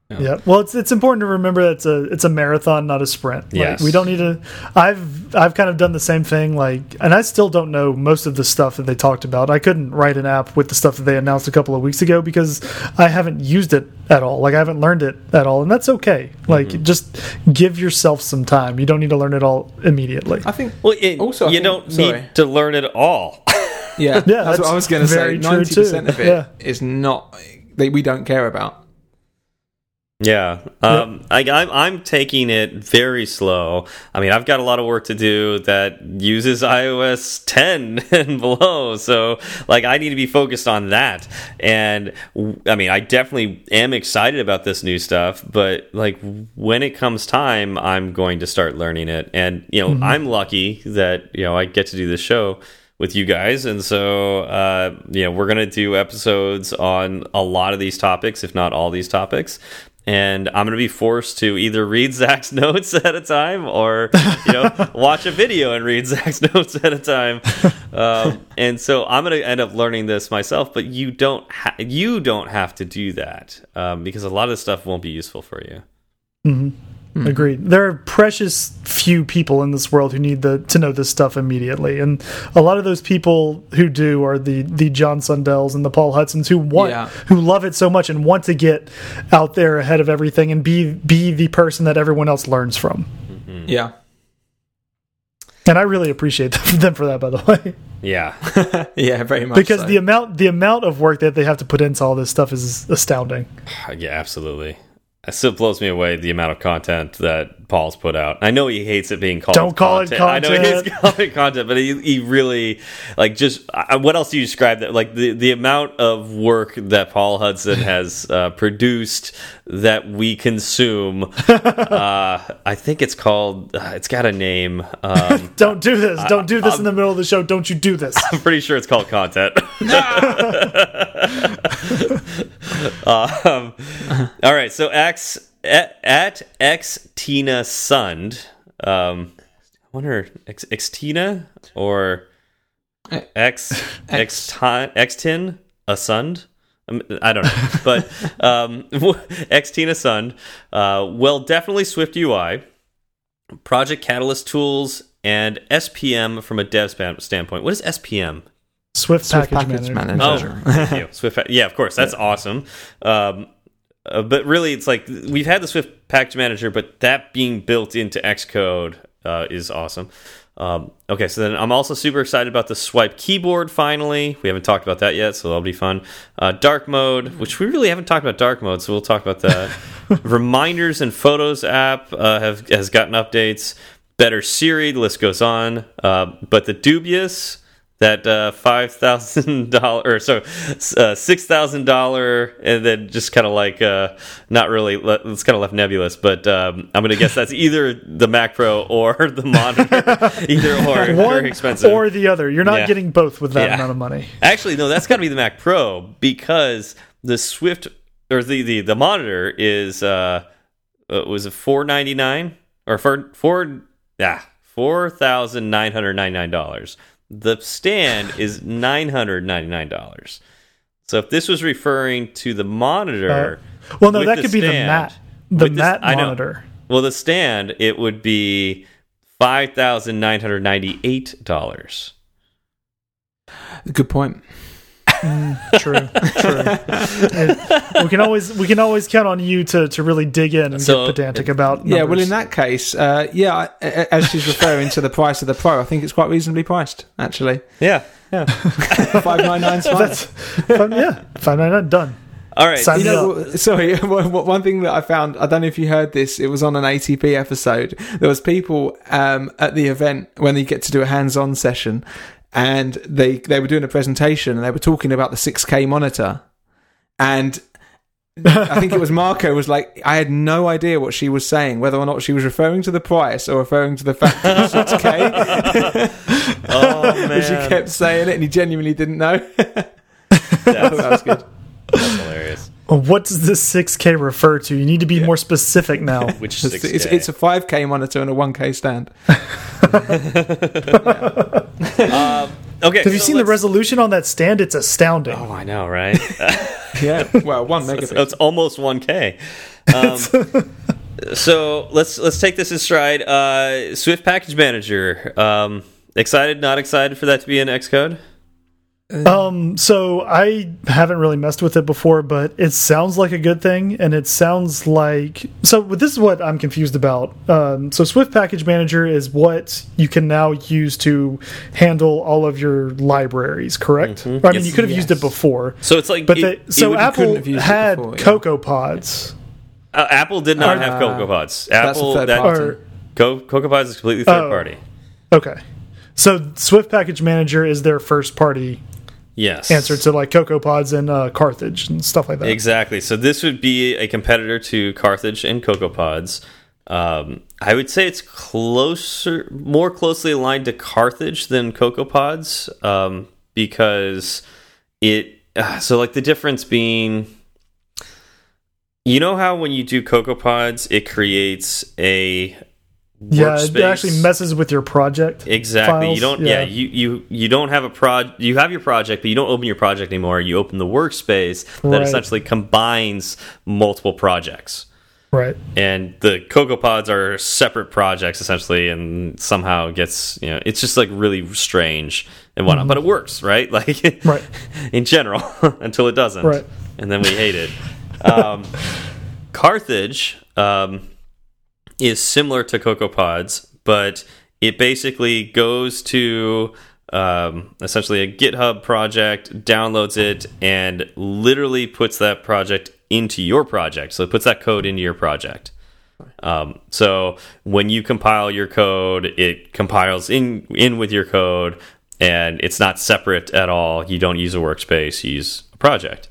Yeah. yeah. Well, it's it's important to remember that it's a it's a marathon, not a sprint. Like, yes. We don't need to. I've I've kind of done the same thing. Like, and I still don't know most of the stuff that they talked about. I couldn't write an app with the stuff that they announced a couple of weeks ago because I haven't used it at all. Like, I haven't learned it at all, and that's okay. Like, mm -hmm. just give yourself some time. You don't need to learn it all immediately. I think. Well, it, also, you think, don't sorry. need to learn it all. yeah, [LAUGHS] yeah, that's, that's what I was going to say. Ninety percent of it yeah. is not that we don't care about. Yeah, um, I, I'm I'm taking it very slow. I mean, I've got a lot of work to do that uses iOS 10 [LAUGHS] and below, so like I need to be focused on that. And I mean, I definitely am excited about this new stuff, but like when it comes time, I'm going to start learning it. And you know, mm -hmm. I'm lucky that you know I get to do this show with you guys. And so, uh, you know, we're going to do episodes on a lot of these topics, if not all these topics and I'm going to be forced to either read [LAUGHS] Zach's notes at a time or you know [LAUGHS] watch a video and read [LAUGHS] Zach's notes at a time. Um, and so I'm going to end up learning this myself. But you don't you don't have to do that um, because a lot of this stuff won't be useful for you. Mm -hmm. Mm. Agreed. There are precious few people in this world who need the, to know this stuff immediately, and a lot of those people who do are the the John Sundells and the Paul Hudsons who want yeah. who love it so much and want to get out there ahead of everything and be be the person that everyone else learns from. Mm -hmm. Yeah. And I really appreciate [LAUGHS] them for that, by the way. Yeah, [LAUGHS] yeah, very much. Because so. the amount the amount of work that they have to put into all this stuff is astounding. [SIGHS] Yeah, absolutely. It still blows me away the amount of content that Paul's put out. I know he hates it being called. Don't call content. it content. I know he hates [LAUGHS] calling content, but he, he really like just. what else do you describe that? Like the the amount of work that Paul Hudson [LAUGHS] has uh, produced that we consume. [LAUGHS] uh, I think it's called. Uh, it's got a name. Um, Don't do this. Don't do this in the middle of the show. Don't you do this. I'm pretty sure it's called content. [LAUGHS] um, all right. So X at, at X Tina Sund. Um, I wonder X, X Tina or X X X Tin a Sund. Um, I don't know, [LAUGHS] but um, [LAUGHS] X Tina Sund. Uh, well, definitely Swift UI, Project Catalyst tools, and SPM from a dev standpoint. What is SPM? Swift, Swift Package, Package Manager. Manager. Oh, thank you. Swift, yeah, of course, that's yeah. awesome. Um, uh, but really, it's like we've had the Swift Package Manager, but that being built into Xcode uh, is awesome. Um, okay, so then I'm also super excited about the swipe keyboard finally. We haven't talked about that yet, so that'll be fun. Uh, dark mode, which we really haven't talked about dark mode, so we'll talk about that. [LAUGHS] Reminders and Photos app uh, have has gotten updates. Better Siri, the list goes on. Uh, but the dubious that uh, five thousand dollar or so uh, six thousand dollar and then just kind of like uh, not really it's kind of left nebulous but um, i'm gonna guess that's either the mac pro or [LAUGHS] the monitor. Either or One very expensive. or the other. You're not yeah. getting both with that yeah. amount of money. Actually no that's gotta be the mac pro because the swift or the the, the monitor is uh, uh was it 499 or for four yeah four thousand nine hundred ninety nine dollars the stand is nine hundred ninety nine dollars. So if this was referring to the monitor, uh, well, no, that could stand, be the mat, the mat this, monitor. Well, the stand it would be five thousand nine hundred ninety eight dollars. Good point. Mm, true, true. we can always we can always count on you to to really dig in and so, get pedantic about. Numbers. Yeah, well, in that case, uh, yeah, as she's referring to the price of the Pro, I think it's quite reasonably priced, actually. Yeah, yeah, [LAUGHS] five nine nine. That's yeah, five nine nine done. All right. you know, [LAUGHS] sorry, [LAUGHS] one thing that I found, I don't know if you heard this, it was on an ATP episode. There was people um, at the event when they get to do a hands-on session and they they were doing a presentation and they were talking about the 6K monitor, and I think it was [LAUGHS] Marco was like, I had no idea what she was saying, whether or not she was referring to the price or referring to the fact that it was 6K. [LAUGHS] [LAUGHS] oh man, she kept saying it, and he genuinely didn't know. that was good. That's. What does this 6K refer to? You need to be yeah. more specific now. [LAUGHS] Which 6K? It's, it's, a 5K monitor and a 1K stand. [LAUGHS] um, okay. Have you seen the let's- resolution on that stand? It's astounding. Oh, I know, right? [LAUGHS] Yeah, well, one So megapixel. it's almost 1K. Um, so let's let's take this in stride. Uh, Swift Package Manager. Um, excited? Not excited for that to be in Xcode? Um, so I haven't really messed with it before, but it sounds like a good thing, and it sounds like so. This is what I'm confused about. Um, so Swift Package Manager is what you can now use to handle all of your libraries, correct? I mean, Yes. you could have used it before, So it's like but it- they, so would- Apple have used had before, yeah. Cocoa Pods. uh, Apple did not Uh, have Cocoa Pods. that's Apple that. Or Co Cocoa Pods is completely third Oh. party. okay, so Swift Package Manager is their first party Yes. answer to like Cocoa Pods and uh, Carthage and stuff like that. Exactly. So this would be a competitor to Carthage and CocoaPods. Um, I would say it's closer, more closely aligned to Carthage than CocoaPods um, because it. Uh, so like the difference being, you know how when you do CocoaPods, it creates a Yeah, it actually messes with your project. Exactly. files, You don't. Yeah. yeah. You you you don't have a prod. You have your project, but you don't open your project anymore. You open the workspace that Right. essentially combines multiple projects. Right. And the Cocoa Pods are separate projects essentially, and somehow gets you know it's just like really strange and whatnot. But it works, right? [LAUGHS] Like. Right. in general [LAUGHS] until it doesn't, Right. And then we hate it. Um, [LAUGHS] Carthage um, is similar to Cocoa Pods, but it basically goes to um, essentially a GitHub project, downloads it, and literally puts that project into your project. So it puts that code into your project. Um, so when you compile your code, it compiles in in with your code, and it's not separate at all. You don't use a workspace; you use a project.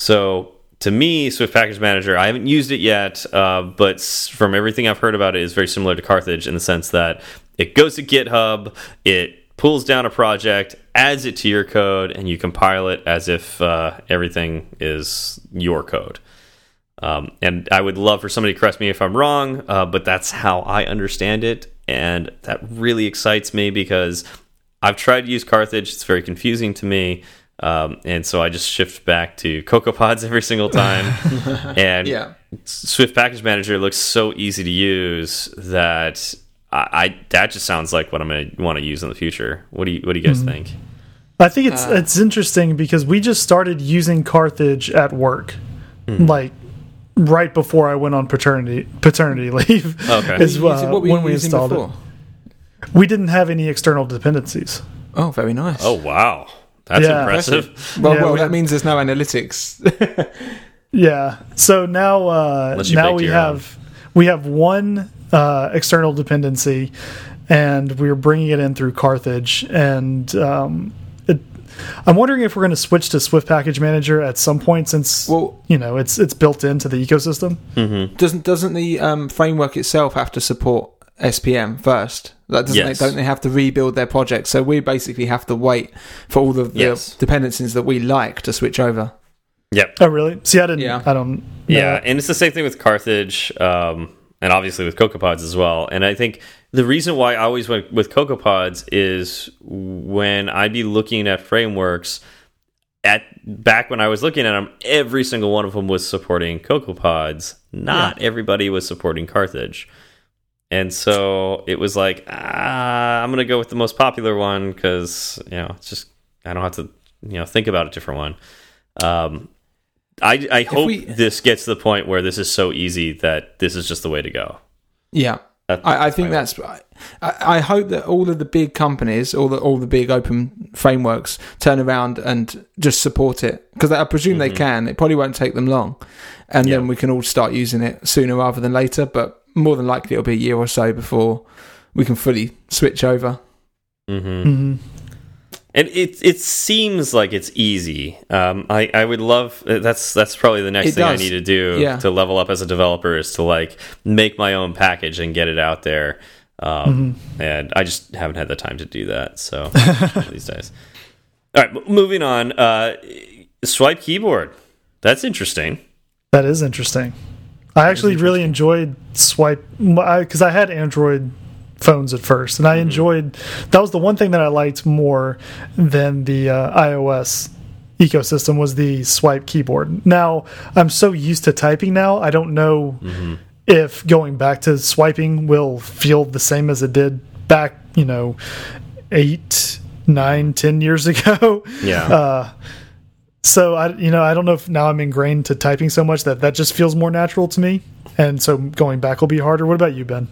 So to me, Swift Package Manager, I haven't used it yet, uh, but from everything I've heard about it, is very similar to Carthage in the sense that it goes to GitHub, it pulls down a project, adds it to your code, and you compile it as if uh, everything is your code. Um, and I would love for somebody to correct me if I'm wrong, uh, but that's how I understand it. And that really excites me because I've tried to use Carthage. It's very confusing to me. Um, and so I just shift back to CocoaPods every single time. [LAUGHS] and Yeah. Swift Package Manager looks so easy to use that I, I that just sounds like what I'm going to want to use in the future. What do you What do you guys think? I think it's Uh. it's interesting because we just started using Carthage at work, Hmm. like right before I went on paternity paternity [LAUGHS] leave. Okay. is What were you using- uh, what were you when we installed before? it. We didn't have any external dependencies. Oh, very nice. Oh wow, that's Yeah. impressive. well, yeah, well we- that means there's no analytics. [LAUGHS] Yeah. So now uh, now we your have we have one uh, external dependency, and we're bringing it in through Carthage. And um, it, I'm wondering if we're going to switch to Swift Package Manager at some point, since well, you know it's it's built into the ecosystem. doesn't doesn't the um, framework itself have to support SPM first? That doesn't Yes. they, don't they have to rebuild their project? So we basically have to wait for all the, the Yes. dependencies that we like to switch over. Yep. Oh, really? See, I didn't. Yeah. I don't. know. Yeah, and it's the same thing with Carthage, um, and obviously with CocoaPods as well. And I think the reason why I always went with CocoaPods is when I'd be looking at frameworks. At back when I was looking at them, every single one of them was supporting CocoaPods. Not everybody was supporting Carthage, and so it was like, ah, I'm gonna go with the most popular one because you know it's just I don't have to you know think about a different one. Um, I, I hope we- this gets to the point where this is so easy that this is just the way to go. Yeah. That- I, I think that's. I, I hope that all of the big companies, all the all the big open frameworks, turn around and just support it because I presume they can. It probably won't take them long, and Mm-hmm. Yeah. then we can all start using it sooner rather than later. But more than likely, it'll be a year or so before we can fully switch over. Mhm. Mhm. and it it seems like it's easy. Um, I I would love that's that's probably the next It thing I need to do Yeah. to level up as a developer is to like make my own package and get it out there. Um, And I just haven't had the time to do that. So [LAUGHS] these days. All right, moving on. Uh, swipe keyboard. That's interesting. That is interesting. I actually really enjoyed Swipe because I had Android phones at first, and I enjoyed. That was the one thing that I liked more than the uh, iOS ecosystem was the swipe keyboard. Now I'm so used to typing now, I don't know if going back to swiping will feel the same as it did back, you know, eight, nine, ten years [LAUGHS] ago. Yeah. Uh, so I, you know, I don't know if now I'm ingrained to typing so much that that just feels more natural to me, and so going back will be harder. What about you, Ben?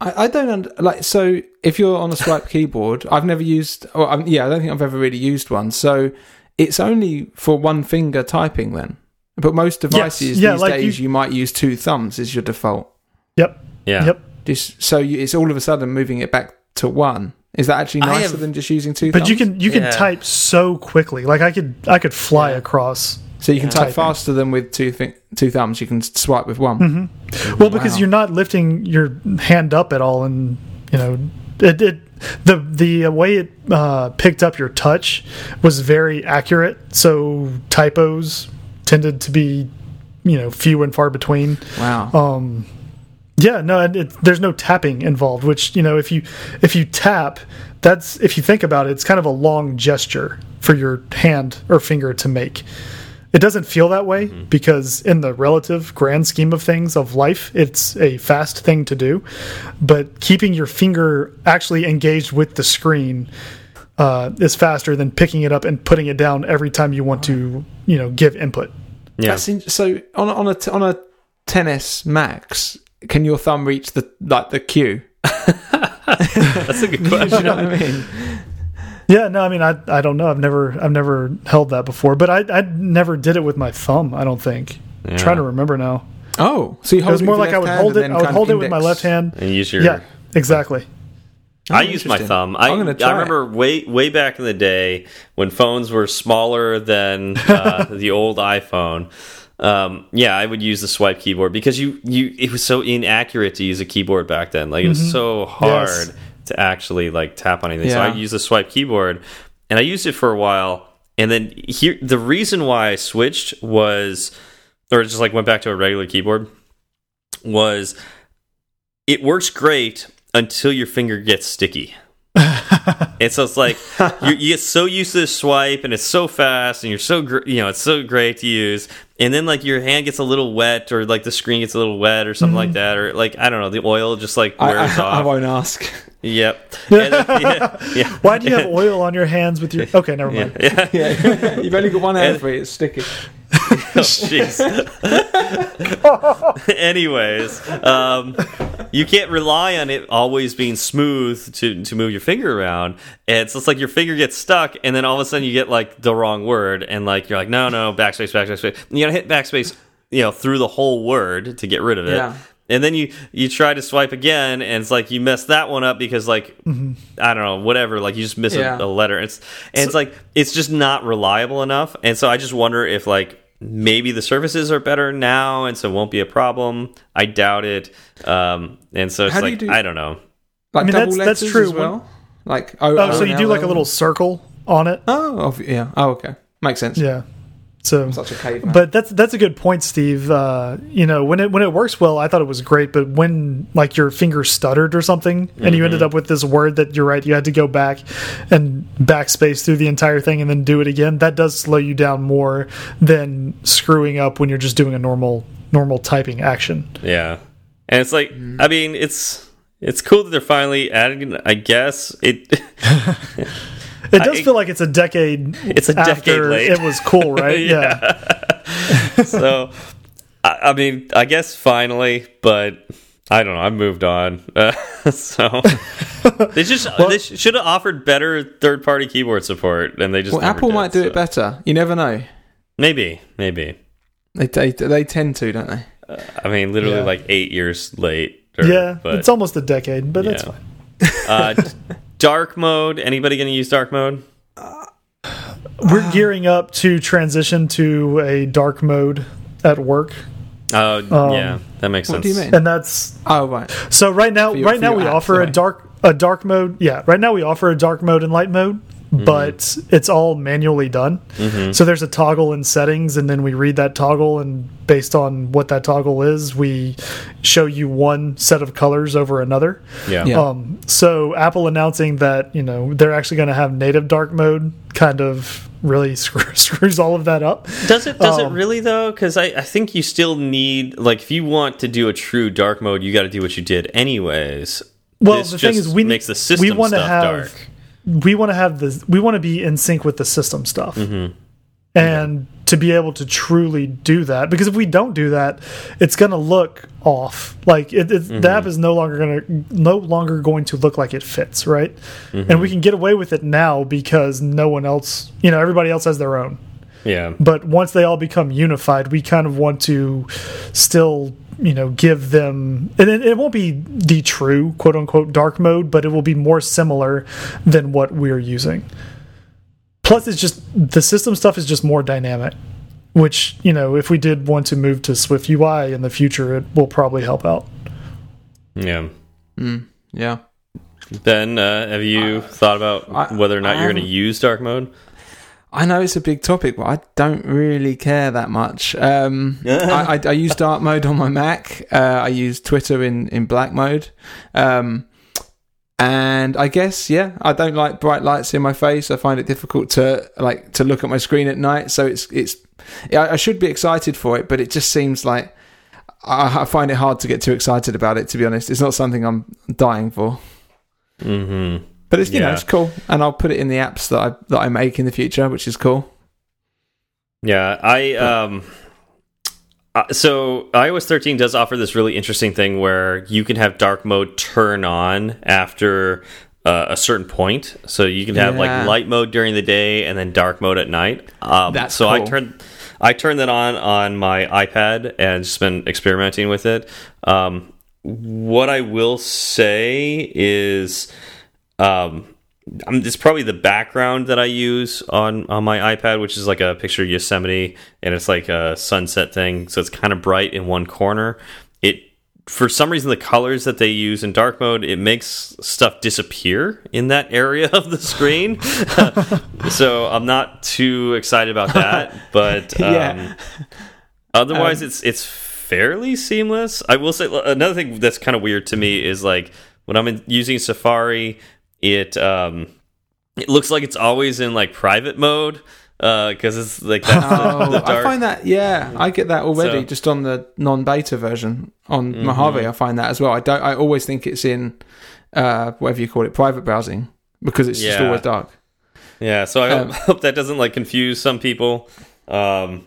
I, I don't und- like. So if you're on a swipe [LAUGHS] keyboard, I've never used. Well, I'm, yeah, I don't think I've ever really used one. So it's only for one finger typing then. But most devices Yeah, these like days, you- you, might use two thumbs as your default. Yep. yeah. Yep. Just so you, it's all of a sudden moving it back to one. Is that actually nicer have- than just using two? But you can you can Yeah. type so quickly. Like I could I could fly across. So you can type Typing. faster than with two thi- two thumbs. You can swipe with one. Mm-hmm. Well, because you're not lifting your hand up at all, and you know it. it the the way it uh, picked up your touch was very accurate. So typos tended to be you know few and far between. Wow. Um, yeah, no, it, it, there's no tapping involved. Which you know, if you if you tap, that's if you think about it, it's kind of a long gesture for your hand or finger to make. It doesn't feel that way because, in the relative grand scheme of things of life, it's a fast thing to do. But keeping your finger actually engaged with the screen uh, is faster than picking it up and putting it down every time you want to, you know, give input. Yeah. So on a, on a t- on a XS Max, can your thumb reach the like the Q? [LAUGHS] That's a good question. [LAUGHS] you know what I mean? Yeah, no, I mean, I I don't know. I've never I've never held that before, but I I never did it with my thumb. I don't think. I'm trying to remember now. Oh, so you It was it more like I would hold it. I would hold it with my left hand. And use your. Yeah, exactly. I use my thumb. I, I'm gonna I try it. remember way way back in the day when phones were smaller than uh, [LAUGHS] the old iPhone. Um, yeah, I would use the swipe keyboard because you you it was so inaccurate to use a keyboard back then. Like it was so hard Yes. to actually like tap on anything. So I Yeah. used the swipe keyboard, and I used it for a while. And then here, the reason why I switched was, or just like went back to a regular keyboard, was it works great until your finger gets sticky. And so it's like [LAUGHS] you, you get so used to the swipe, and it's so fast, and you're so gr you know it's so great to use. And then like your hand gets a little wet, or like the screen gets a little wet, or something like mm-hmm. that, or like I don't know, the oil just like I, wears I, I off. won't ask. Yep. [LAUGHS] And then- yeah, yeah. Why do you have oil on your hands with your? Okay, never [LAUGHS] mind. Yeah. Yeah, you've only got one hand And- for it. It's sticky. Oh, [LAUGHS] jeez. [LAUGHS] Anyways, um, you can't rely on it always being smooth to to move your finger around. And so it's like your finger gets stuck, and then all of a sudden you get like the wrong word, and like you're like, no, no, backspace, backspace, backspace. And you gotta hit backspace, you know, through the whole word to get rid of it. Yeah. And then you you try to swipe again, and it's like you mess that one up because like I don't know whatever, like you just miss Yeah. a, a letter. It's and it's like it's just not reliable enough. And so I just wonder if like maybe the services are better now, and so it won't be a problem. I doubt it. Um, and so it's How do you like do- I don't know. Like mean, that's- that's true. as well. Like oh, Oh, so you do like a little circle on it? Oh, yeah. Oh, okay. Makes sense. Yeah. So, Such a caveman. but that's that's a good point, Steve. Uh, you know, when it when it works well, I thought it was great. But when like your finger stuttered or something, and you ended up with this word that you're right, you had to go back and backspace through the entire thing and then do it again. That does slow you down more than screwing up when you're just doing a normal normal typing action. Yeah, and it's like Mm-hmm. I mean it's it's cool that they're finally adding. I guess it. [LAUGHS] It does I- feel like it's a decade. It's a decade late. It was cool, [LAUGHS] right? Yeah. [LAUGHS] so I, I mean I guess finally, but. I don't know. I moved on, uh, [LAUGHS] so they just they should have offered better third-party keyboard support, and they just well, Apple did, might do so. it better. You never know. Maybe, maybe. They they, they tend to, don't they? I mean, literally Yeah. like eight years late. Or, Yeah, but it's almost a decade, but that's fine. uh, dark mode. Anybody going to use dark mode? We're gearing up to transition to a dark mode at work, Oh, Um, yeah, that makes sense. What sense. do you mean? and that's Oh, right. so right now. For your- right now we app, offer sorry. a dark a dark mode. Yeah, right now we offer a dark mode and light mode. But it's all manually done. So there's a toggle in settings, and then we read that toggle, and based on what that toggle is, we show you one set of colors over another. Yeah. Yeah. Um, so Apple announcing that you know they're actually going to have native dark mode kind of really [LAUGHS] screw, screws all of that up. Does it? Does it Um, really though? Because I, I think you still need like if you want to do a true dark mode, you got to do what you did anyways. Well, This the thing is, we makes the we system want to stuff have dark. We want to have the we want to be in sync with the system stuff, Mm-hmm. and to be able to truly do that. Because if we don't do that, it's going to look off. Like it, it's the app Mm-hmm. is no longer going to no longer going to look like it fits, right? Mm-hmm. And we can get away with it now because no one else, you know, everybody else has their own. Yeah. but once they all become unified we kind of want to still you know give them and it, it won't be the true quote unquote dark mode but it will be more similar than what we're using plus it's just the system stuff is just more dynamic which you know if we did want to move to swift ui in the future it will probably help out Yeah. Yeah. Then uh, have you thought about I- whether or not I you're going to use dark mode? I know it's a big topic, but I don't really care that much. Um, I, I, I use dark mode on my Mac. Uh, I use Twitter in, in black mode. Um, and I guess, yeah, I don't like bright lights in my face. I find it difficult to like to look at my screen at night. So it's it's. I, I should be excited for it, but it just seems like I, I find it hard to get too excited about it. To be honest, it's not something I'm dying for. Mm-hmm. But it's you know it's cool, and I'll put it in the apps that I that I make in the future, which is cool. Yeah, I um uh, so iOS 13 does offer this really interesting thing where you can have dark mode turn on after uh, a certain point. So you can have Yeah. like light mode during the day and then dark mode at night. Um, That's so I turned I turned that on on my iPad and just been experimenting with it. Um, what I will say is um it's probably the background that I use on on my iPad, which is like a picture of Yosemite, and it's like a sunset thing, so it's kind of bright in one corner. It for some reason the colors that they use in dark mode it makes stuff disappear in that area [LAUGHS] of the screen. [LAUGHS] so I'm not too excited about that, [LAUGHS] but um, Yeah. otherwise Um, it's it's fairly seamless. I will say another thing that's kind of weird to me is like when I'm in, using Safari, it um it looks like it's always in like private mode because it's like that's the, Oh, the I find that yeah, I get that already So- just on the non-beta version on Mm-hmm. Mojave. I find that as well. I don't. I always think it's in uh, whatever you call it, private browsing, because it's just Yeah. always dark. Yeah, so I Um, hope, that doesn't like confuse some people. Um,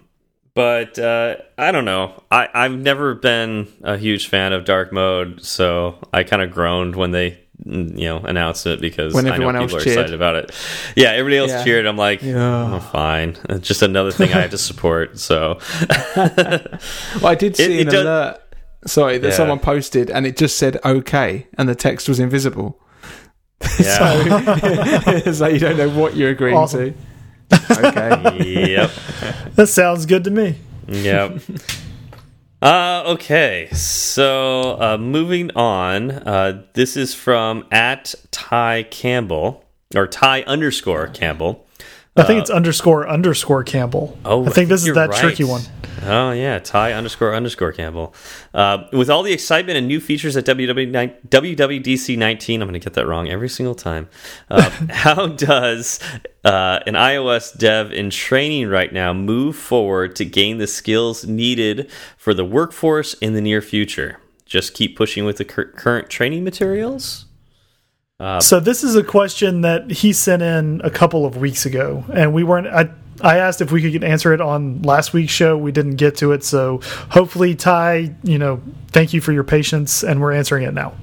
but uh, I don't know. I I've never been a huge fan of dark mode, so I kind of groaned when they mm, you know announced it because When I know everyone people else are cheered. excited about it. Yeah, everybody else Yeah. cheered. I'm like, Yeah. oh, fine. It's just another thing I have to support. So [LAUGHS] Well, I did see it an does- alert. Sorry, that Yeah. someone posted, and it just said "okay," and the text was invisible. [LAUGHS] yeah, so, [LAUGHS] so you don't know what you're agreeing Awesome. to. Okay. yep. that sounds good to me Yep. Uh, okay, so uh, moving on. Uh, this is from at Ty Campbell or Ty underscore Campbell. I think it's underscore underscore campbell Uh, Oh, i think this is that right. tricky one Oh yeah, Ty underscore underscore Campbell. Uh, with all the excitement and new features at WW WWDC 19, I'm going to get that wrong every single time. Uh, [LAUGHS] how does uh, an iOS dev in training right now move forward to gain the skills needed for the workforce in the near future? Just keep pushing with the cur current training materials. So this is a question that he sent in a couple of weeks ago, and we weren't. I I asked if we could answer it on last week's show. We didn't get to it, so hopefully, Ty, you know, thank you for your patience, and we're answering it now.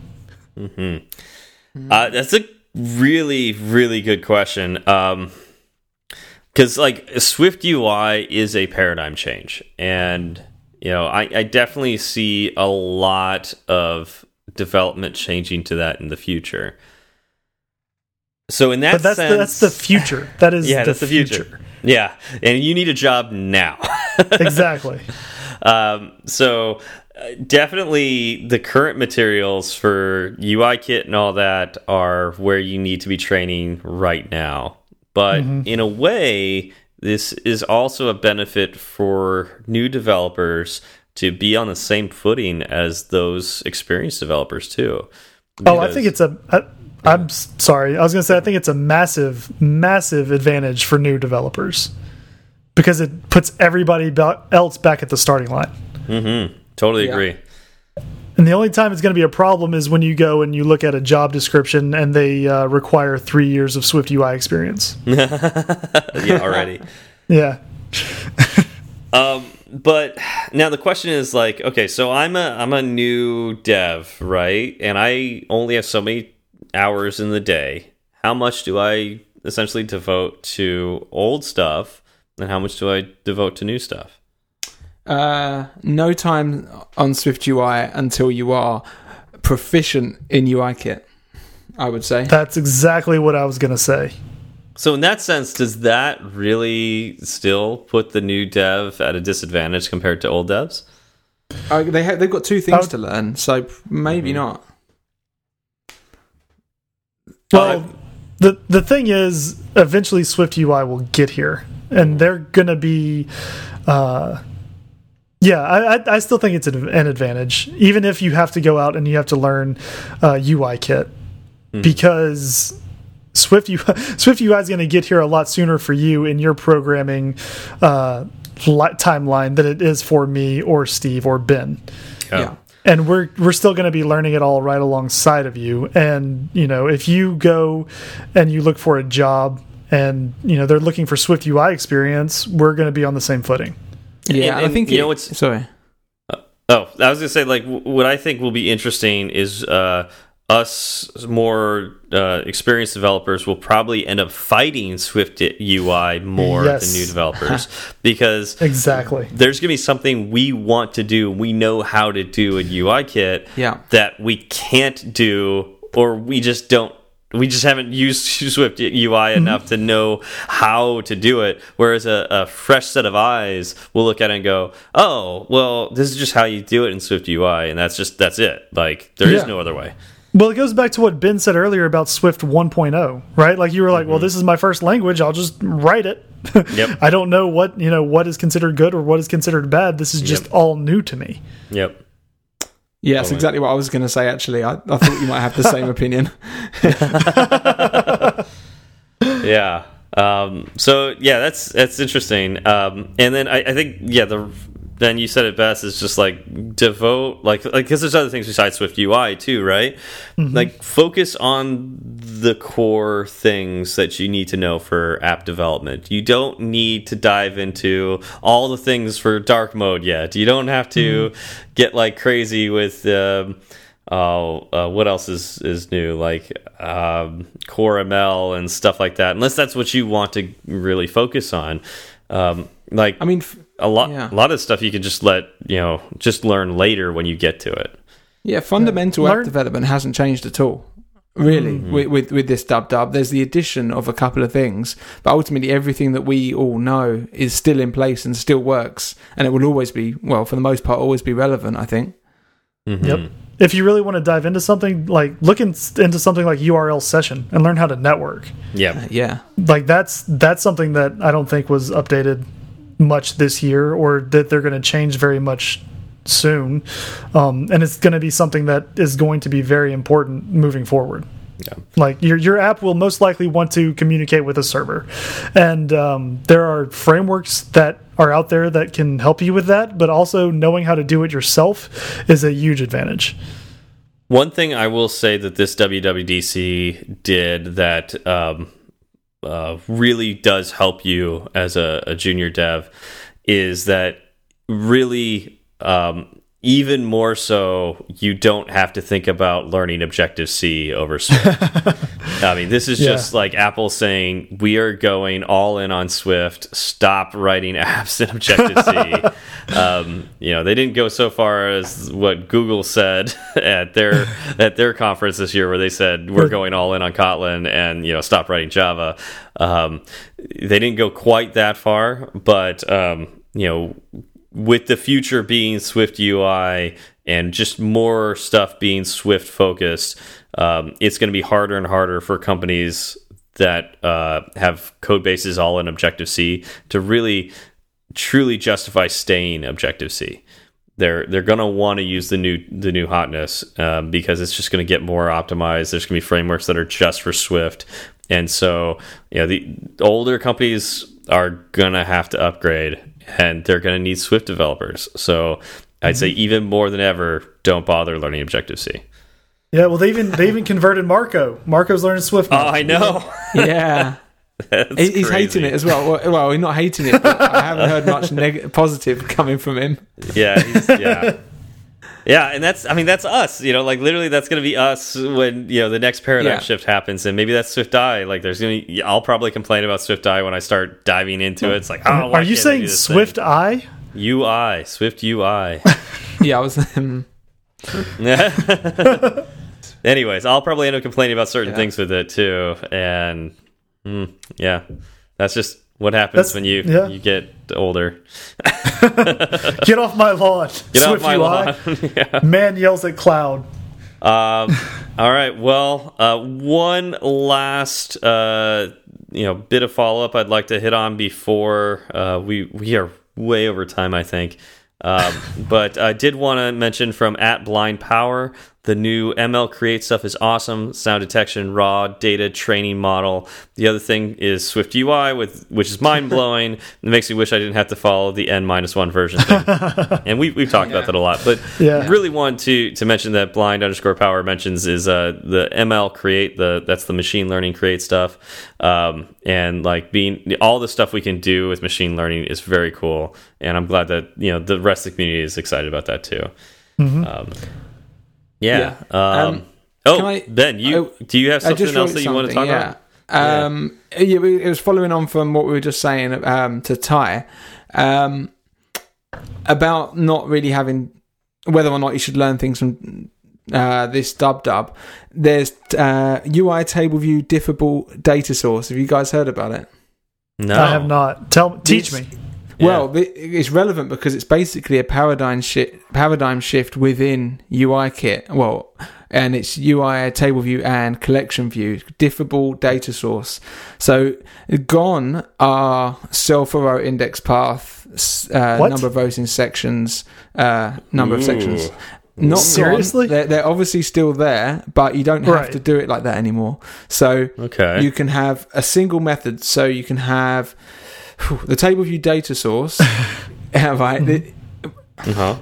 Uh, that's a really, really good question. Um, because like Swift UI is a paradigm change, and you know, I, I definitely see a lot of development changing to that in the future. So in that But that's sense, [LAUGHS] the, that's the future. That is yeah, the that's the future. Yeah, and you need a job now. [LAUGHS] exactly. Um, so uh, definitely the current materials for UI kit and all that are where you need to be training right now but mm -hmm. in a way, this is also a benefit for new developers to be on the same footing as those experienced developers too. Because, oh, I think it's a. I, I'm sorry. I was going to say I think it's a massive, massive advantage for new developers because it puts everybody else back at the starting line. Mm -hmm. Totally yeah. agree. And the only time it's going to be a problem is when you go and you look at a job description and they uh, require three years of Swift UI experience. [LAUGHS] yeah, already. [LAUGHS] yeah. [LAUGHS] um, but now the question is like, okay, so I'm a I'm a new dev, right? And I only have so many hours in the day. How much do I essentially devote to old stuff, and how much do I devote to new stuff? Uh, no time on Swift UI until you are proficient in UIKit. I would say that's exactly what I was going to say. So in that sense, does that really still put the new dev at a disadvantage compared to old devs? Uh, they have, they've got two things to learn, so maybe mm -hmm. not. Well, the the thing is, eventually Swift UI will get here, and they're going to be. Uh, yeah, I, I still think it's an advantage, even if you have to go out and you have to learn uh, UI kit, mm because Swift UI, [LAUGHS] Swift UI is going to get here a lot sooner for you in your programming uh, timeline than it is for me or Steve or Ben. Yeah. yeah. And we're we're still going to be learning it all right alongside of you. And you know, if you go and you look for a job, and you know they're looking for Swift UI experience, we're going to be on the same footing. Yeah, and, and I think you it, know what's sorry. Uh, oh, I was gonna say like what I think will be interesting is uh, us more uh, experienced developers will probably end up fighting Swift UI more yes. than new [LAUGHS] developers because exactly there's going to be something we want to do, we know how to do a UI kit yeah. that we can't do or we just don't we just haven't used [LAUGHS] Swift UI mm-hmm. enough mm -hmm. to know how to do it. Whereas a, a, fresh set of eyes will look at it and go, "Oh, well, this is just how you do it in Swift UI, and that's just that's it. Like there yeah. is no other way." Well, it goes back to what Ben said earlier about Swift 1.0, right? Like you were like, mm -hmm. "Well, mm-hmm. this is my first language. I'll just write it." Yep. [LAUGHS] I don't know what you know what is considered good or what is considered bad. This is just yep. all new to me. Yep. Yeah, that's exactly what I was going to say. Actually, I, I thought you might have the same [LAUGHS] opinion. [LAUGHS] yeah. Um, so yeah, that's that's interesting. Um, and then I, I think yeah, the then you said it best is just like devote like like because there's other things besides Swift UI too, right? Mm -hmm. Like focus on the core things that you need to know for app development. You don't need to dive into all the things for dark mode yet. You don't have to mm -hmm. get like crazy with. Um, uh, uh, what else is is new like um, core ml and stuff like that unless that's what you want to really focus on um, like i mean a lot yeah. a lot of stuff you can just let you know just learn later when you get to it yeah fundamental yeah. app development hasn't changed at all really mm -hmm. with, with, with this dub dub there's the addition of a couple of things but ultimately everything that we all know is still in place and still works and it will always be well for the most part always be relevant i think mm -hmm. yep if you really want to dive into something like look in, into something like url session and learn how to network yeah uh, yeah like that's that's something that i don't think was updated much this year or that they're going to change very much soon. Um, and it's going to be something that is going to be very important moving forward. Yeah. Like your your app will most likely want to communicate with a server, and um, there are frameworks that are out there that can help you with that. But also knowing how to do it yourself is a huge advantage. One thing I will say that this WWDC did that um, uh, really does help you as a, a junior dev is that really um, even more so you don't have to think about learning objective c over swift. [LAUGHS] I mean this is yeah. just like apple saying we are going all in on swift. Stop writing [LAUGHS] apps in objective c. [LAUGHS] Um, you know they didn't go so far as what google said at their at their conference this year where they said we're going all in on kotlin and you know stop writing java. Um, they didn't go quite that far but um, you know with the future being Swift UI and just more stuff being Swift focused, um, it's going to be harder and harder for companies that uh, have code bases all in Objective C to really truly justify staying Objective C. They're they're gonna want to use the new the new hotness um, because it's just going to get more optimized. There's going to be frameworks that are just for Swift, and so you know the older companies are gonna have to upgrade, and they're gonna need Swift developers. So I'd say Mm-hmm. even more than ever, don't bother learning Objective C. Yeah, well, they even they even converted Marco. Marco's learning Swift. Oh, now. I know. [LAUGHS] Yeah. [LAUGHS] That's He- He's crazy. hating it as well. Well, well, he's not hating it, but I haven't heard much [LAUGHS] positive coming from him. Yeah, he's, yeah. Yeah, and that's I mean that's us, you know, like literally that's going to be us when, you know, the next paradigm Yeah. shift happens and maybe that's Swift I. Like there's going to I'll probably complain about Swift I when I start diving into it. It's like, "Oh, why Are you can't I saying Swift thing?" I? UI, Swift UI. [LAUGHS] Yeah, I was. Um, [LAUGHS] Anyways, I'll probably end up complaining about certain Yeah. things with it too and mm, yeah. That's just what happens That's- when you yeah. you get older. [LAUGHS] Get off my lawn. [LAUGHS] Get Swift off my UI. lawn. [LAUGHS] yeah. Man yells at cloud. Um, all right. Well, uh, one last uh, you know bit of follow up I'd like to hit on before uh, we we are way over time, I think. Um, but I did want to mention from at Blind Power the new ML Create stuff is awesome. Sound detection, raw data training model. The other thing is Swift UI, with which is mind blowing. [LAUGHS] it makes me wish I didn't have to follow the N minus one version thing. [LAUGHS] and we we've talked about that a lot. But Yeah. really want to to mention that blind underscore power mentions is uh the ML create the that's the machine learning create stuff um and like being all the stuff we can do with machine learning is very cool and I'm glad that you know the rest of the community is excited about that too. Um, yeah. Yeah. Um, Um, oh can I- Ben, you I- do you have something else that you want to talk something, about? yeah. Um, yeah, we- it was following on from what we were just saying um, to Ty um, about not really having whether or not you should learn things from uh, this dub dub. There's uh, UI table view diffable data source. Have you guys heard about it? No, I have not. Tell teach This- me. Yeah. Well, it's relevant because it's basically a paradigm shift, paradigm shift within UI kit. Well, and it's UI table view and collection view, diffable data source. So gone are self row index path, uh, number of rows in sections, uh, number of sections. Not Seriously? They're, they're obviously still there, but you don't have Right. to do it like that anymore. So Okay. you can have a single method. So you can have whew, the table view data source. [LAUGHS] right. the- uh-huh.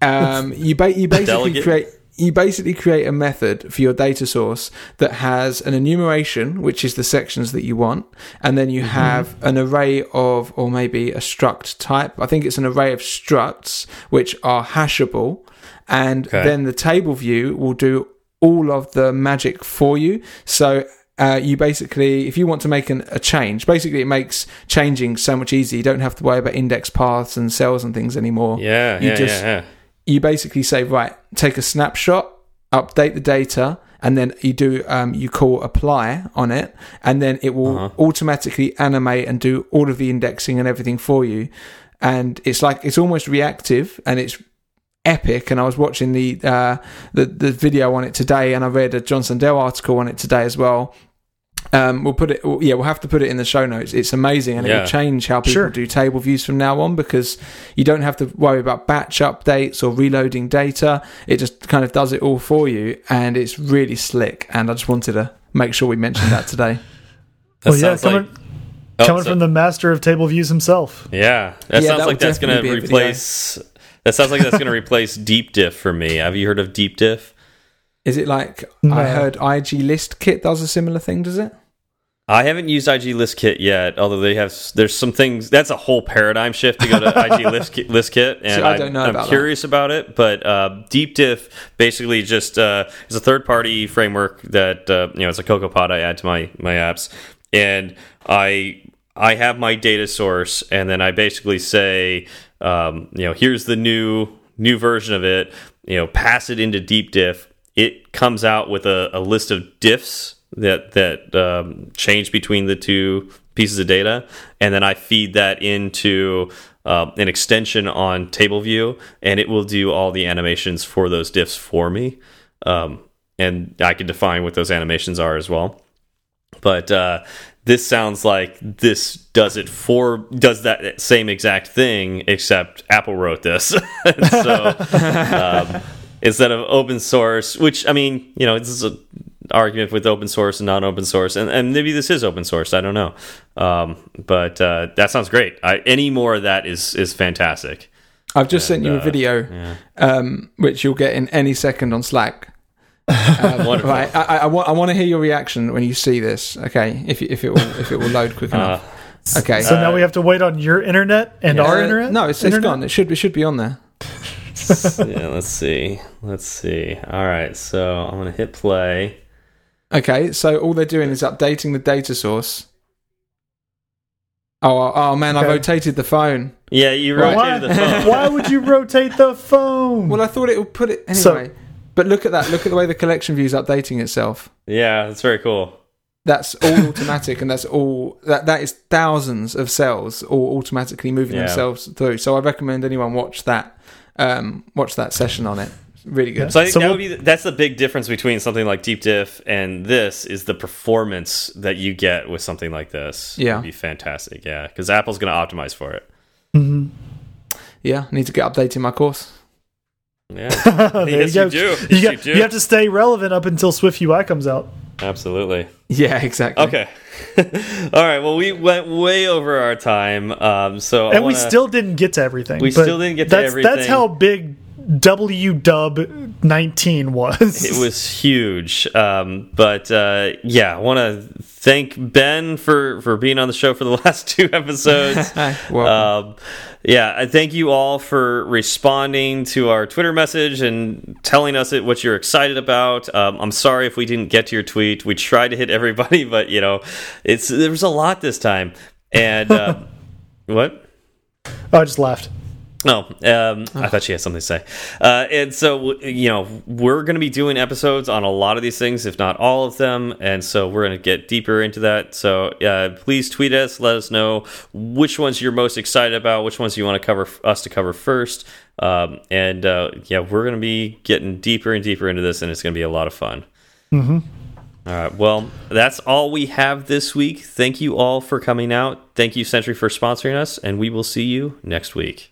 um, you, ba- you [LAUGHS] basically create you basically create a method for your data source that has an enumeration, which is the sections that you want, and then Mm-hmm. you have an array of, or maybe a struct type. I think it's an array of structs which are hashable, and Okay. then the table view will do all of the magic for you. So. Uh, you basically, if you want to make an, a change, basically it makes changing so much easier. You don't have to worry about index paths and cells and things anymore Yeah, You yeah, just- yeah, yeah. you basically say right take a snapshot update the data and then you do um, you call apply on it and then it will Uh-huh. automatically animate and do all of the indexing and everything for you and it's like it's almost reactive and it's epic and i was watching the uh the, the video on it today and i read a john sundell article on it today as well um, we'll put it. Yeah, we'll have to put it in the show notes. It's amazing, and it will change how people Sure. do table views from now on because you don't have to worry about batch updates or reloading data. It just kind of does it all for you, and it's really slick. And I just wanted to make sure we mentioned that today. [LAUGHS] That well, yeah, coming, like Oh, coming so- from the master of table views himself. Yeah, that Yeah, sounds that like that's going to definitely be a video. replace. That sounds like that's going to replace [LAUGHS] Deep Diff for me. Have you heard of Deep Diff? Is it like No. I heard IG List Kit does a similar thing? Does it? I haven't used IG List Kit yet, although they have. There's some things. That's a whole paradigm shift to go to IG [LAUGHS] List Kit, List Kit, and See, I don't know am about that. curious about it. But uh, Deep Diff basically just uh, is a third party framework that uh, you know it's a CocoaPod I add to my my apps, and I I have my data source, and then I basically say, um, you know, here's the new new version of it. You know, pass it into Deep Diff. It comes out with a, a list of diffs that that um, change between the two pieces of data, and then I feed that into uh, an extension on TableView, and it will do all the animations for those diffs for me. Um, and I can define what those animations are as well. but uh, this sounds like this does it for does that same exact thing, except Apple wrote this. [LAUGHS] so um, instead of open source, which I mean, you know, this is an argument with open source and non-open source, and, and maybe this is open source. I don't know, um, but uh, that sounds great. I, any more of that is is fantastic. I've just and, sent you a uh, video, yeah. um, which you'll get in any second on Slack. [LAUGHS] Um, right, I, I, want I want to hear your reaction when you see this. Okay, if if it will if it will load quick [LAUGHS] enough. Uh, okay, so uh, now we have to wait on your internet and yeah. our internet. No, it's, it's gone. It should it should be on there. yeah, let's see. Let's see. All right, so I'm gonna hit play. Okay, so all they're doing is updating the data source. Oh, oh, oh man, okay. I rotated the phone. Yeah, you rotated why, the phone. [LAUGHS] why would you rotate the phone? Well, I thought it would put it anyway. So, but look at that. Look at the way the collection view is updating itself. Yeah, that's very cool. That's all [LAUGHS] automatic, and that's all that that is thousands of cells all automatically moving yeah. themselves through. So I recommend anyone watch that um, watch that session on it. Really good. So I think so that would be that's the big difference between something like Deep Diff and this is the performance that you get with something like this. Yeah, It'd be fantastic. Yeah, because Apple's going to optimize for it. Mm -hmm. Yeah, I need to get updating my course. Yeah, [LAUGHS] there yes, you, go. you do. You, got, you, you have to stay relevant up until Swift UI comes out. Absolutely. Yeah, exactly. Okay. [LAUGHS] All right. Well, we went way over our time, um, so and wanna, we still didn't get to everything. We still didn't get to that's, everything. That's how big W Dub 19 was. It was huge. Um, but uh, yeah, I want to thank Ben for for being on the show for the [LAUGHS] last two episodes. [LAUGHS] um, yeah, I thank you all for responding to our Twitter message and telling us what you're excited about. Um, I'm sorry if we didn't get to your tweet. We tried to hit everybody, [LAUGHS] but you know, it's there was a lot this time. And uh, what? Oh, I just laughed. Oh, um, I thought she had something to say. Uh, and so, you know, we're going to be doing episodes on a lot of these things, if not all of them. And so we're going to get deeper into that. So uh, please tweet us, let us know which ones you're most excited about, which ones you want to cover us to cover first. Um, and uh, yeah, we're going to be getting deeper and deeper into this, and it's going to be a lot of fun. Mm -hmm. All right. Well, that's all we have this week. Thank you all for coming out. Thank you, Sentry, for sponsoring us, and we will see you next week.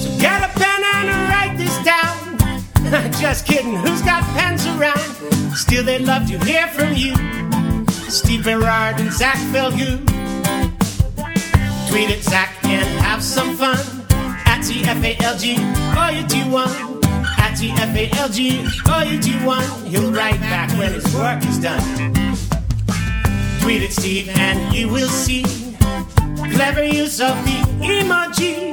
So get a pen and write this down. [LAUGHS] Just kidding, who's got pens around? Still, they'd love to hear from you. Steve Berard and Zach Falgout. Tweet at Zach and have some fun. At TFALG, or you do one. At TFALG, or you do one. He'll write back when his work is done. Tweet at Steve and you will see clever use of the emoji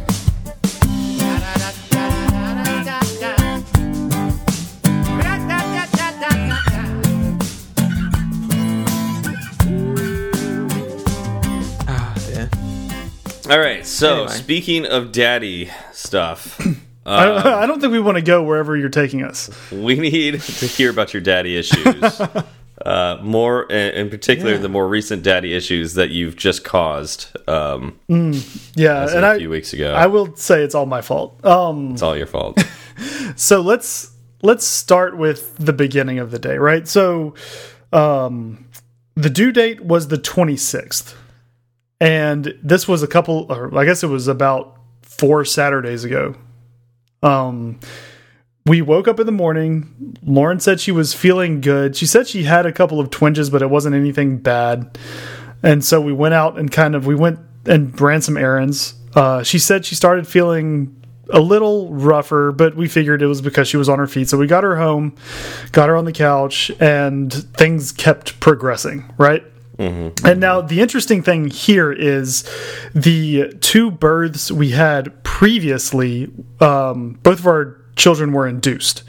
All right. So anyway. speaking of daddy stuff. [COUGHS] I, I, don't think we want to go wherever you're taking us. We need [LAUGHS] to hear about your daddy issues. [LAUGHS] uh, more, in particular, yeah. the more recent daddy issues that you've just caused. Um, mm, yeah, and a few weeks ago. I will say it's all my fault. Um, it's all your fault. [LAUGHS] so let's let's start with the beginning of the day, right? So, um, the due date was the 26th. And this was a couple, or I guess it was about four Saturdays ago. Um, we woke up in the morning. Lauren said she was feeling good. She said she had a couple of twinges, but it wasn't anything bad. And so we went out and kind of we went and ran some errands. Uh, she said she started feeling a little rougher, but we figured it was because she was on her feet. So we got her home, got her on the couch, and things kept progressing, right? And now the interesting thing here is the two births we had previously, um, both of our children were induced.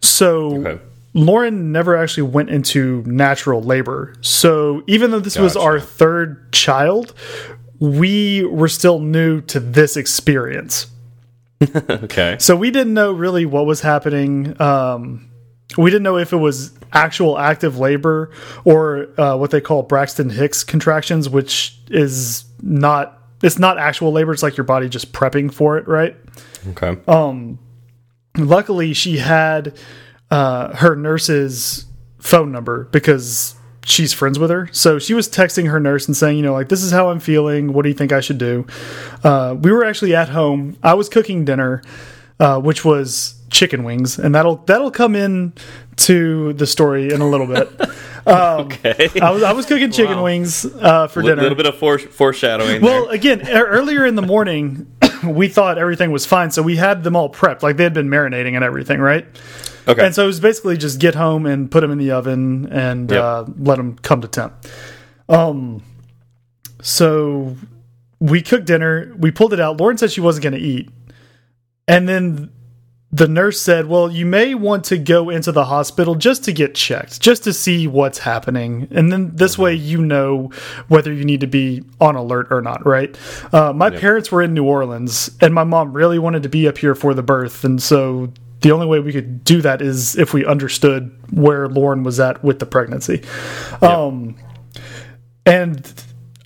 So Okay. Lauren never actually went into natural labor. So even though this was our third child, we were still new to this experience. [LAUGHS] Okay. So we didn't know really what was happening. Um, we didn't know if it was actual active labor or uh, what they call Braxton Hicks contractions, which is not it's not actual labor. It's like your body just prepping for it, right? Okay. Um, luckily, she had uh, her nurse's phone number because she's friends with her. So she was texting her nurse and saying, you know, like, this is how I'm feeling. What do you think I should do? Uh, we were actually at home. I was cooking dinner, uh, which was chicken wings, and that'll that'll come in to the story in a little bit. [LAUGHS] okay. I was I was cooking chicken wings uh, for A dinner. A little bit of fore foreshadowing. Well, there. again, e- earlier in the morning, [COUGHS] we thought everything was fine, so we had them all prepped, like they had been marinating and everything, right? okay. And so it was basically just get home and put them in the oven and Yep. uh, let them come to temp. Um, so we cooked dinner. We pulled it out. Lauren said she wasn't going to eat, and then the nurse said, "Well, you may want to go into the hospital just to get checked, just to see what's happening, and then this way you know whether you need to be on alert or not." Right? Uh, my parents were in New Orleans, and my mom really wanted to be up here for the birth, and so the only way we could do that is if we understood where Lauren was at with the pregnancy. Um, and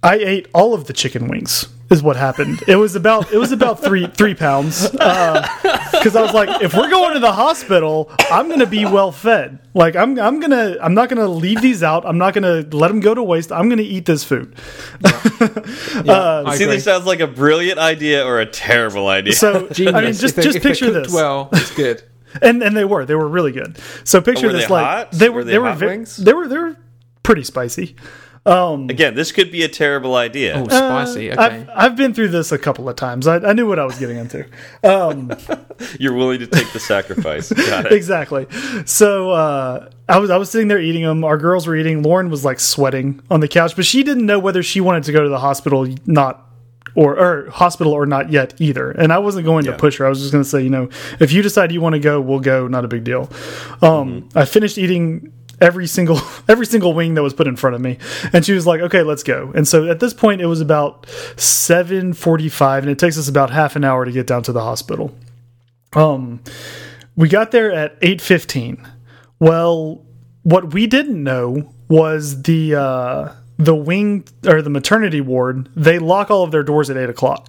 I ate all of the chicken wings. Is what happened. It was about it was about three three pounds uh, because I was like, if we're going to the hospital, I'm gonna be well fed. Like I'm I'm gonna I'm not gonna leave these out. I'm not gonna let them go to waste. I'm gonna eat this food. [LAUGHS] Uh, I See, this sounds like a brilliant idea or a terrible idea. So Genius. I mean, just they- just picture this. Well, it's good. and and they were they were really good. So oh, picture were this they like hot? they were Were they they were hot ve- wings? they were they were pretty spicy. Again, this could be a terrible idea. Oh, spicy. Okay. I've I've been through this a couple of times. I, I knew what I was getting into. Um, [LAUGHS] You're willing to take the sacrifice. [LAUGHS] Got it. exactly. So uh, I was I was sitting there eating them. Our girls were eating. Lauren was like sweating on the couch, but she didn't know whether she wanted to go to the hospital not or or hospital or not yet either. And I wasn't going Yeah. to push her. I was just going to say, you know, if you decide you want to go, we'll go. Not a big deal. Um, Mm-hmm. I finished eating every single [LAUGHS] every single wing that was put in front of me. And she was like okay let's go. And so at this point it was about 7:45 and it takes us about half an hour to get down to the hospital. Um we got there at 8:15 well what we didn't know was the uh the wing or the maternity ward they lock all of their doors at 8 o'clock.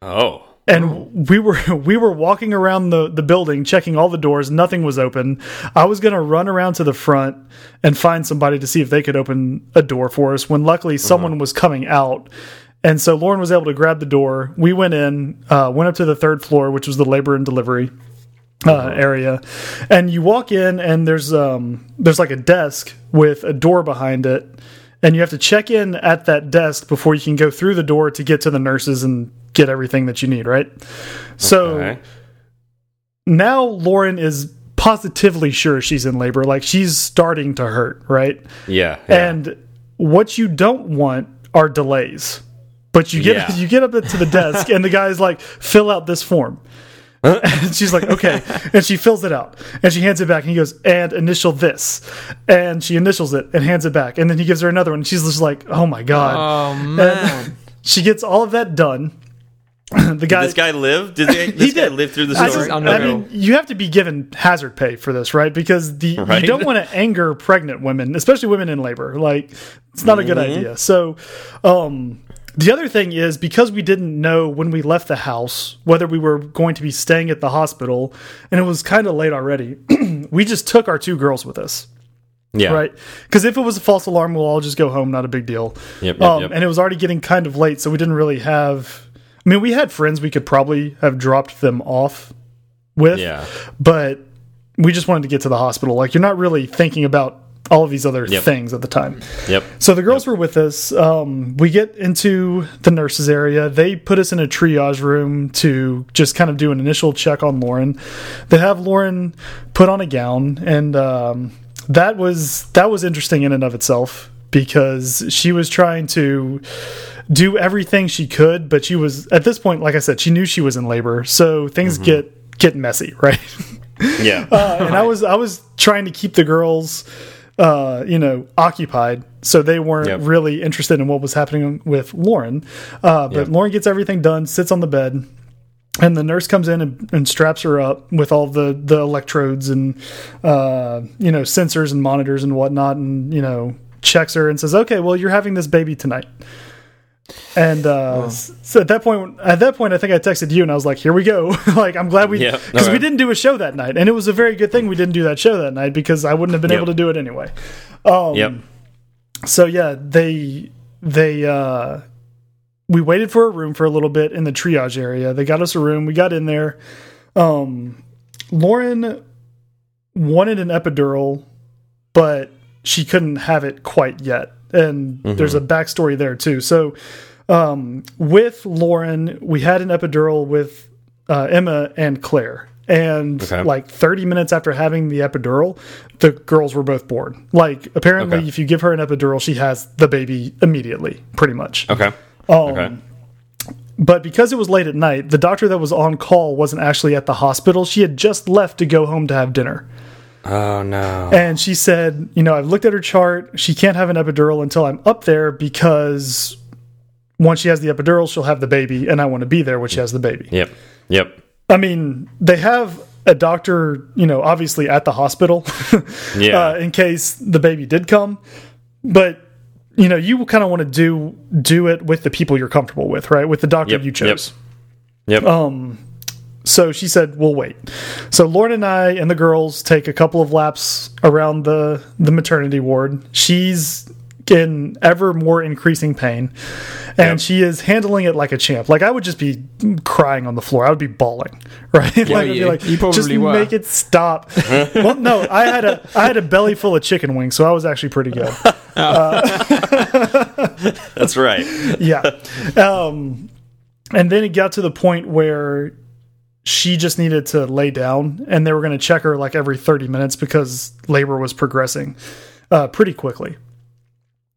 Oh. And we were [LAUGHS] we were walking around the the building checking all the doors. Nothing was open. I was going to run around to the front and find somebody to see if they could open a door for us when luckily someone was coming out. And so lauren was able to grab the door. We went in uh, went up to the third floor which was the labor and delivery uh, area. And you walk in and there's um there's like a desk with a door behind it. And you have to check in at that desk before you can go through the door to get to the nurses and get everything that you need right so now lauren is positively sure she's in labor like she's starting to hurt right Yeah. yeah. and what you don't want are delays but you get Yeah. [LAUGHS] you get up to the desk and the guy's like fill out this form [LAUGHS] and she's like okay and she fills it out and she hands it back and he goes and initial this and she initials it and hands it back and then he gives her another one and she's just like oh my god oh man. [LAUGHS] she gets all of that done [LAUGHS] the guy this guy live? Did they, [LAUGHS] this he guy did. live through the I, story? just- I mean, you have to be given hazard pay for this, right? Because the Right. you don't want to anger pregnant women, especially women in labor. Like, it's not a good Mm-hmm. idea. So, um, the other thing is because we didn't know when we left the house whether we were going to be staying at the hospital, and it was kind of late already. [CLEARS THROAT] we just took our two girls with us. yeah. Right. Because if it was a false alarm, we'll all just go home. Not a big deal. Yep, yep, um, yep. And it was already getting kind of late, so we didn't really have. I mean, we had friends we could probably have dropped them off with. Yeah. But we just wanted to get to the hospital. Like, you're not really thinking about all of these other Yep. things at the time. Yep. So the girls were with us. Um, we get into the nurses area. They put us in a triage room to just kind of do an initial check on Lauren. They have Lauren put on a gown, and um, that was that was interesting in and of itself because she was trying to do everything she could, but she was at this point, like I said, she knew she was in labor, so things get get messy, [LAUGHS] right? Yeah. uh, and I was I was trying to keep the girls, uh, you know, occupied, so they weren't Yep. really interested in what was happening with Lauren. Uh, but Yep. Lauren gets everything done, sits on the bed, and the nurse comes in and, and straps her up with all the the electrodes and uh, you know sensors and monitors and whatnot, and you know checks her and says, "Okay, well, you're having this baby tonight." And uh, so at that point, at that point, I think I texted you and I was like, "Here we go!" [LAUGHS] like I'm glad we because we didn't do a show that night, and it was a very good thing we didn't do that show that night because I wouldn't have been Yep. able to do it anyway. Um, yep. So yeah, they they uh, we waited for a room for a little bit in the triage area. They got us a room. We got in there. Um, Lauren wanted an epidural, but she couldn't have it quite yet. And there's a backstory there too. So um, with Lauren, we had an epidural with uh, Emma and Claire. And Okay. like 30 minutes after having the epidural, the girls were both born. Like, apparently, Okay. if you give her an epidural, she has the baby immediately, pretty much. Okay. Um, Okay. But because it was late at night, the doctor that was on call wasn't actually at the hospital. She had just left to go home to have dinner. Oh no. And she said, You know, I've looked at her chart. She can't have an epidural until I'm up there because once she has the epidural, she'll have the baby, and I want to be there when she has the baby. Yep. Yep. I mean, they have a doctor, you know, obviously at the hospital [LAUGHS] Yeah. uh, in case the baby did come. But you know, you kind of want to do do it with the people you're comfortable with, right? With the doctor Yep, you yep. chose. Yep. So she said, "We'll wait." So Lauren and I and the girls take a couple of laps around the the maternity ward. She's in ever more increasing pain, and Yep. she is handling it like a champ. Like I would just be crying on the floor. I would be bawling, [LAUGHS] right? like, I'd be you- like, you just were. make it stop. [LAUGHS] well, no, I had a I had a belly full of chicken wings, so I was actually pretty good. [LAUGHS] That's right. yeah. Um, and then it got to the point where she just needed to lay down, and they were going to check her like every 30 minutes because labor was progressing uh, pretty quickly.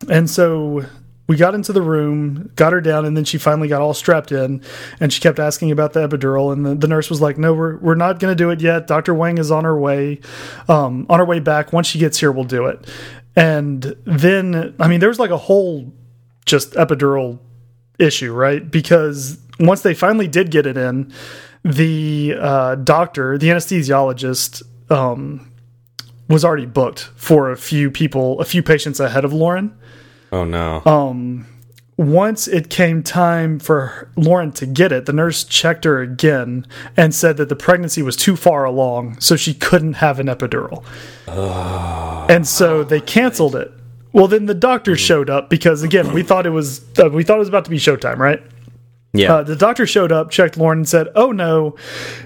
And so we got into the room, got her down, and then she finally got all strapped in, and she kept asking about the epidural. And the, the nurse was like, "No, we're we're not going to do it yet. Doctor Wang is on her way, um, on her way back. Once she gets here, we'll do it." And then, I mean, there was like a whole just epidural issue, right? Because once they finally did get it in, the uh, doctor, the anesthesiologist, um, was already booked for a few people, a few patients ahead of Lauren. Oh no. Once it came time for Lauren to get it, the nurse checked her again and said that the pregnancy was too far along, so she couldn't have an epidural. and so they canceled it. Well, then the doctor showed up because again, we thought it was uh, we thought it was about to be showtime, right? Yeah. Uh, the doctor showed up, checked Lauren, and said, "Oh no,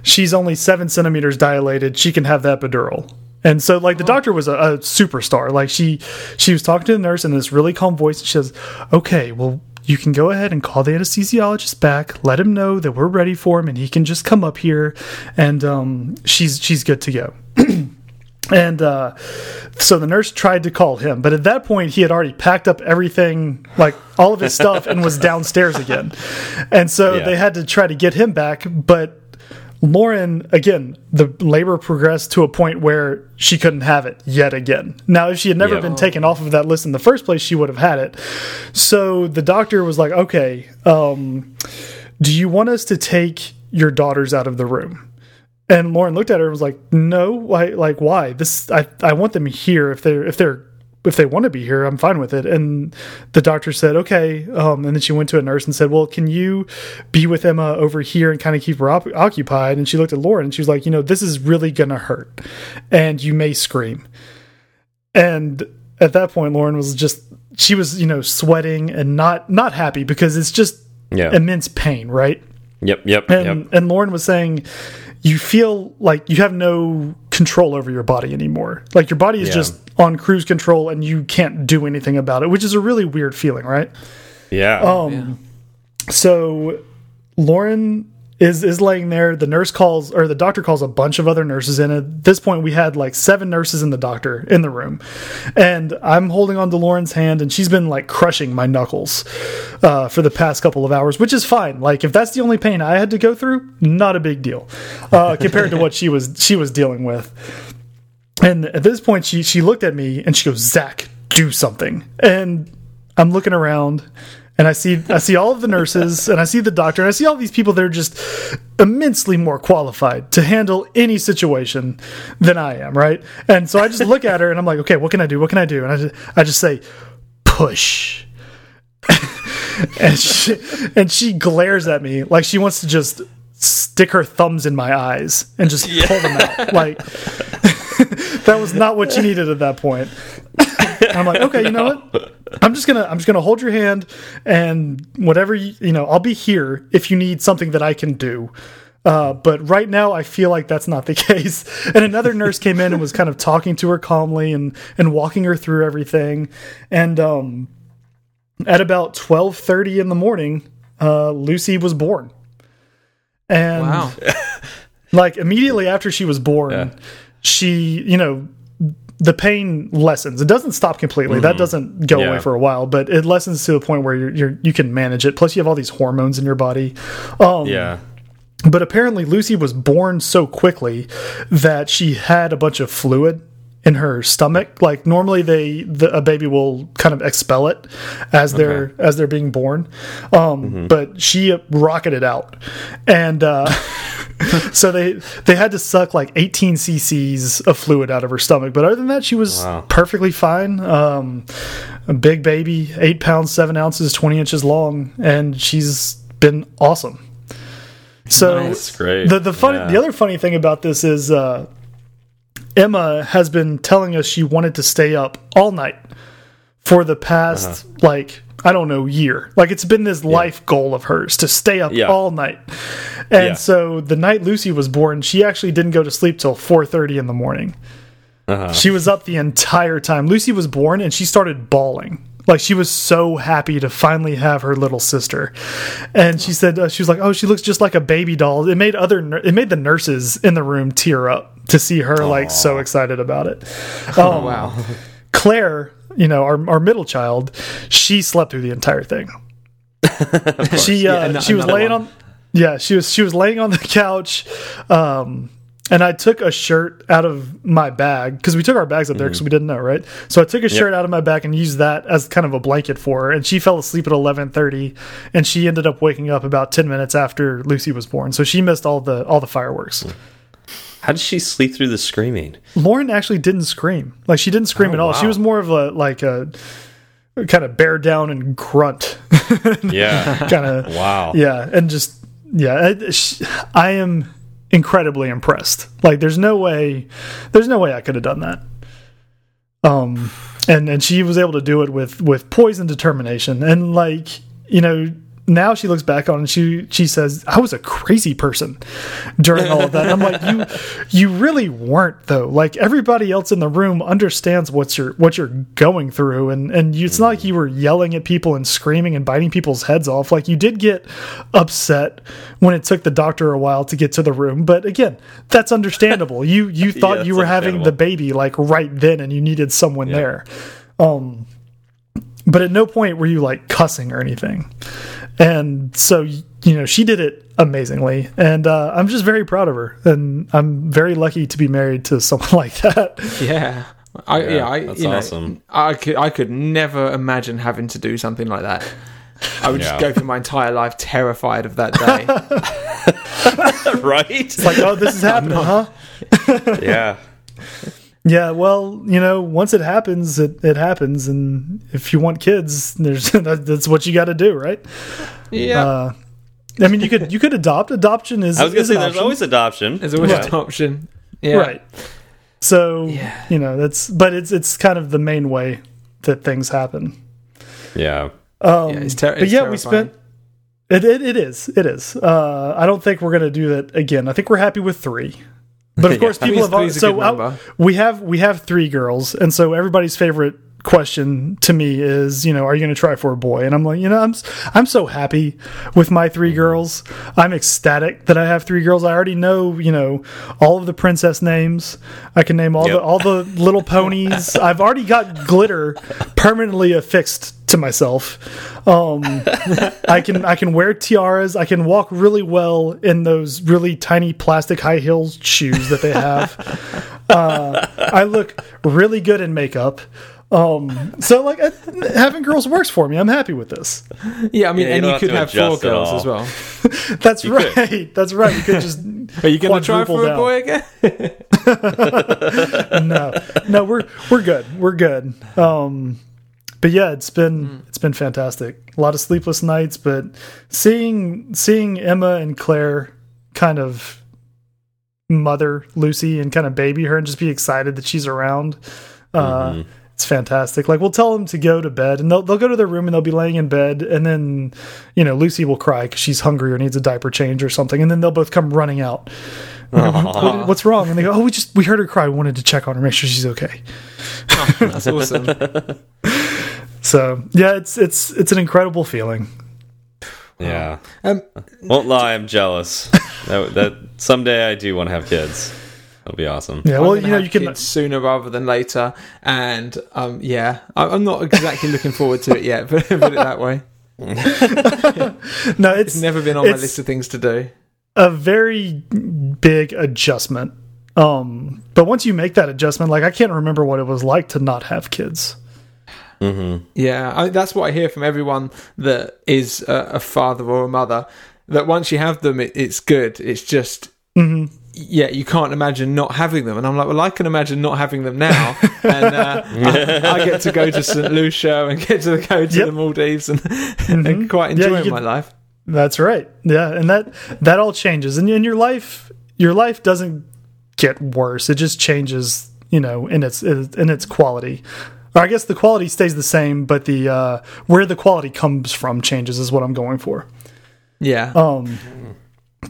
she's only seven centimeters dilated. She can have the epidural." And so, like, the doctor was a, a superstar. Like, she she was talking to the nurse in this really calm voice, and she says, "Okay, well, you can go ahead and call the anesthesiologist back. Let him know that we're ready for him, and he can just come up here, and um, she's she's good to go." [CLEARS THROAT] And uh, so the nurse tried to call him, but at that point he had already packed up everything, like all of his stuff, and was [LAUGHS] downstairs again. And so Yeah. they had to try to get him back. But Lauren, again, the labor progressed to a point where she couldn't have it yet again. Now, if she had never Yeah. been taken off of that list in the first place, she would have had it. So the doctor was like, okay, um, do you want us to take your daughters out of the room? And Lauren looked at her and was like, "No, why? Like, why? This, I, I want them here. If they're, if they're, if they want to be here, I'm fine with it." And the doctor said, "Okay." Um, and then she went to a nurse and said, "Well, can you be with Emma over here and kind of keep her op occupied?" And she looked at Lauren and she was like, "You know, this is really gonna hurt, and you may scream." And at that point, Lauren was just, she was, you know, sweating and not, not happy because it's just Yeah. immense pain, right? Yep. Yep. and yep. and Lauren was saying you feel like you have no control over your body anymore. Like your body is Yeah. just on cruise control and you can't do anything about it, which is a really weird feeling, right? Yeah. Um, so Lauren is is laying there. The nurse calls, or the doctor calls a bunch of other nurses in. At this point, we had like seven nurses and the doctor in the room, and I'm holding on to Lauren's hand, and she's been like crushing my knuckles uh, for the past couple of hours, which is fine. Like if that's the only pain I had to go through, not a big deal uh, compared to what she was she was dealing with. And at this point, she she looked at me and she goes, "Zach, do something." And I'm looking around, and I see I see all of the nurses, and I see the doctor, and I see all these people that are just immensely more qualified to handle any situation than I am, right? And so I just look at her, and I'm like, "Okay, what can I do? What can I do?" And I just, I just say, "Push." [LAUGHS] and she and she glares at me like she wants to just stick her thumbs in my eyes and just pull them out like [LAUGHS] that was not what you needed at that point. [LAUGHS] I'm like, okay, you know what? I'm just gonna I'm just gonna hold your hand and whatever you, you know, I'll be here if you need something that I can do. Uh, but right now, I feel like that's not the [LAUGHS] case. And another nurse came in and was kind of talking to her calmly and and walking her through everything. And um, at about twelve thirty in the morning, uh, Lucy was born. And Wow. [LAUGHS] like immediately after she was born Yeah. she you know the pain lessens. It doesn't stop completely. That doesn't go Yeah. away for a while but it lessens to the point where you're, you're you can manage it. Plus you have all these hormones in your body. Um yeah. but apparently lucy was born so quickly that she had a bunch of fluid in her stomach. Like normally they the, a baby will kind of expel it as they're as they're being born. Um but she rocketed out. And uh [LAUGHS] so they they had to suck like 18 cc's of fluid out of her stomach. But other than that she was Wow. perfectly fine. Um a big baby eight pounds seven ounces 20 inches long. And she's been awesome. So That's great. the the funny Yeah. the other funny thing about this is uh Emma has been telling us she wanted to stay up all night for the past Uh-huh. like I don't know year. Like it's been this life goal of hers to stay up Yeah. all night. And Yeah. so the night Lucy was born, she actually didn't go to sleep till 4:30 in the morning. Uh-huh. She was up the entire time. Lucy was born and she started bawling. Like she was so happy to finally have her little sister, and she said uh, she was like, "Oh, she looks just like a baby doll." It made other it made the nurses in the room tear up to see her like so excited about it. [LAUGHS] Um, Wow. Claire, you know, our our middle child, she slept through the entire thing. [LAUGHS] she uh, Yeah, she was laying one. on yeah she was she was laying on the couch um and I took a shirt out of my bag because we took our bags up there because mm-hmm. we didn't know, right? So I took a shirt out of my bag and used that as kind of a blanket for her. And she fell asleep at eleven thirty, and she ended up waking up about ten minutes after Lucy was born. So she missed all the all the fireworks. Mm. How did she sleep through the screaming? Lauren actually didn't scream. Like she didn't scream Oh, at all. She was more of a like a kind of bear down and grunt [LAUGHS] Yeah. kind of. wow. Yeah, and just yeah, I, sh- I am incredibly impressed. Like, there's no way, there's no way I could have done that. Um, and and she was able to do it with with poise and determination, and like you know. Now she looks back on and she she says, "I was a crazy person during all of that." And I'm like, "You [LAUGHS] you really weren't though. Like everybody else in the room understands what you're what you're going through, and and you, it's not like you were yelling at people and screaming and biting people's heads off. Like you did get upset when it took the doctor a while to get to the room, but again, that's understandable. You you [LAUGHS] thought that's you were having the baby like right then, and you needed someone there. Um, but at no point were you like cussing or anything. And so, you know, she did it amazingly. And uh, I'm just very proud of her. And I'm very lucky to be married to someone [LAUGHS] like that. Yeah. I, yeah, I, that's you know, awesome. I could, I could never imagine having to do something like that. I would Yeah. just go through my entire life terrified of that day. [LAUGHS] right? It's like, oh, this is [LAUGHS] happening, huh? yeah. Yeah, well, you know, once it happens, it, it happens. And if you want kids, there's [LAUGHS] that, that's what you got to do, right? yeah. Uh, I mean, you could you could adopt. Adoption is [LAUGHS] I was gonna say there's option. always adoption. There's always Right. an option. Yeah. right. So Yeah. you know that's but it's it's kind of the main way that things happen. Yeah. Um, Yeah, it's ter- but it's yeah, we spent. It, it, it is. It is. Uh, I don't think we're gonna do that again. I think we're happy with three. But of [LAUGHS] course, Yeah. people have so uh, we have we have three girls, and so everybody's favorite question to me is, you know, are you going to try for a boy? And I'm like, you know, I'm I'm so happy with my three girls. I'm ecstatic that I have three girls. I already know, you know, all of the princess names. I can name all Yep. the all the little ponies. [LAUGHS] I've already got glitter permanently affixed to myself. Um, I can I can wear tiaras. I can walk really well in those really tiny plastic high heels shoes that they have. uh, I look really good in makeup. Um, so like having girls works for me. I'm happy with this. Yeah, I mean, Yeah, you and you could to have four girls all. as well. [LAUGHS] That's You could. right. That's right. We could just. [LAUGHS] Are you going to try Quadruple for a boy again? [LAUGHS] no, no, we're we're good. We're good. Um, but yeah, it's been it's been fantastic. A lot of sleepless nights, but seeing seeing Emma and Claire kind of mother Lucy and kind of baby her and just be excited that she's around. Uh, It's fantastic. Like we'll tell them to go to bed, and they'll they'll go to their room and they'll be laying in bed, and then you know Lucy will cry because she's hungry or needs a diaper change or something, and then they'll both come running out. We go, "What- what's wrong? And they go, "Oh, we just we heard her cry. We wanted to check on her, make sure she's okay." That's awesome. [LAUGHS] So yeah, it's it's it's an incredible feeling. Yeah. Um, Won't lie, I'm jealous. that, that someday I do want to have kids. That'll be awesome. Yeah, well, you know, you can. sooner rather than later, and um, yeah, I- I'm not exactly looking forward to it yet. But [LAUGHS] put it that [LAUGHS] way, No, it's it's never been on my list of things to do. a very big adjustment. Um, but once you make that adjustment, like I can't remember what it was like to not have kids. Yeah, I, that's what I hear from everyone that is a, a father or a mother. That once you have them, it, it's good. It's just, yeah, you can't imagine not having them. And I'm like, well, I can imagine not having them now. [LAUGHS] and uh, I, I get to go to St. Lucia and get to go to Yep. the Maldives and, [LAUGHS] and quite Yeah, enjoy you my life. That's right. Yeah, and that that all changes, and in your life, your life doesn't get worse. It just changes, you know, in its in its quality. Or I guess the quality stays the same, but the uh, where the quality comes from changes is what I'm going for. Yeah. Um,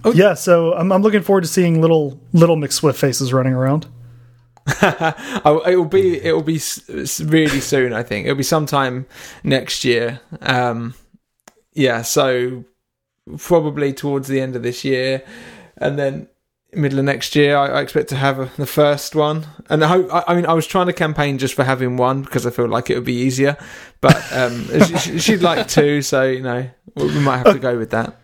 yeah, so I'm, I'm looking forward to seeing little little McSwift faces running around. [LAUGHS] Oh, it will be it will be really soon. I think it'll be sometime next year. Um, yeah, so probably towards the end of this year, and then middle of next year, I, I expect to have a, the first one. And I hope. I, I mean, I was trying to campaign just for having one because I feel like it would be easier. But um, [LAUGHS] she, she'd like two, so you know we might have to go with that.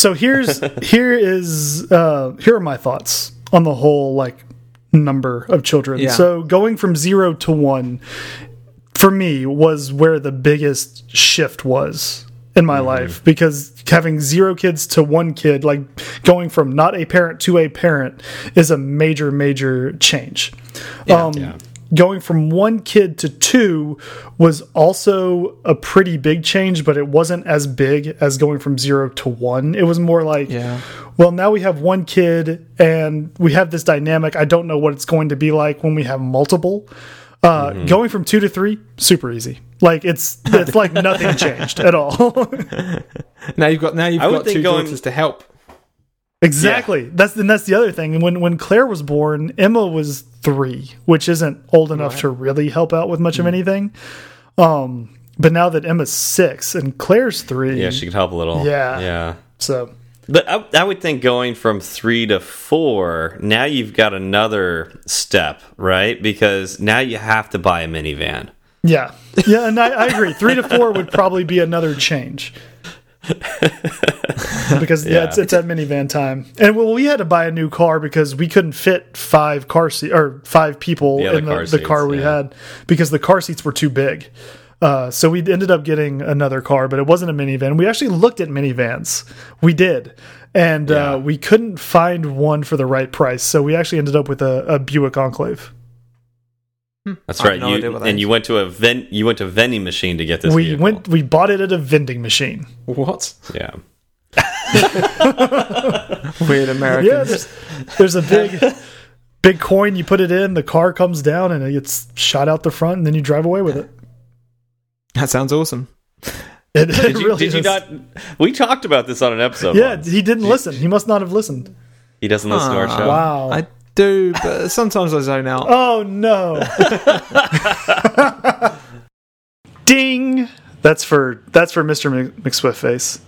So here's [LAUGHS] here is uh, here are my thoughts on the whole like number of children. Yeah. So going from zero to one for me was where the biggest shift was in my life because having zero kids to one kid, like going from not a parent to a parent, is a major major change. um, Yeah. Going from one kid to two was also a pretty big change, but it wasn't as big as going from zero to one. It was more like, Yeah. well, now we have one kid and we have this dynamic. I don't know what it's going to be like when we have multiple. Uh, Going from two to three, super easy. Like it's it's like nothing changed at all. [LAUGHS] Now you've got now you've I got think two going- daughters to help. Exactly. That's and that's the other thing. And when when Claire was born, Emma was three, which isn't old enough to really help out with much of anything. Um, but now that Emma's six and Claire's three, Yeah, she could help a little. Yeah. Yeah. so But I, I would think going from three to four, now you've got another step, right? Because now you have to buy a minivan. Yeah, yeah, and I, I agree. Three to four would probably be another change [LAUGHS] because yeah, Yeah. it's, it's at minivan time. And well, we had to buy a new car because we couldn't fit five car seat or five people Yeah, in the, car the car seats, we yeah. had because the car seats were too big. Uh, so we ended up getting another car, but it wasn't a minivan. We actually looked at minivans. We did. And uh, we couldn't find one for the right price. So we actually ended up with a, a Buick Enclave. That's I right. no you, that and is. you went to a ven you went to a vending machine to get this. we vehicle. went, we bought it at a vending machine. What Yeah. [LAUGHS] weird Americans? Yeah, there's, there's a big, big coin. You put it in, the car comes down, and it gets shot out the front, and then you drive away with it. That sounds awesome. It, Did [LAUGHS] it you, really did you not? We talked about this on an episode. Yeah, once. he didn't listen. He must not have listened. he doesn't listen to our Ah. show. Wow. I do, but sometimes I zone out. Oh no! [LAUGHS] Ding! That's for that's for Mr. McSwift face.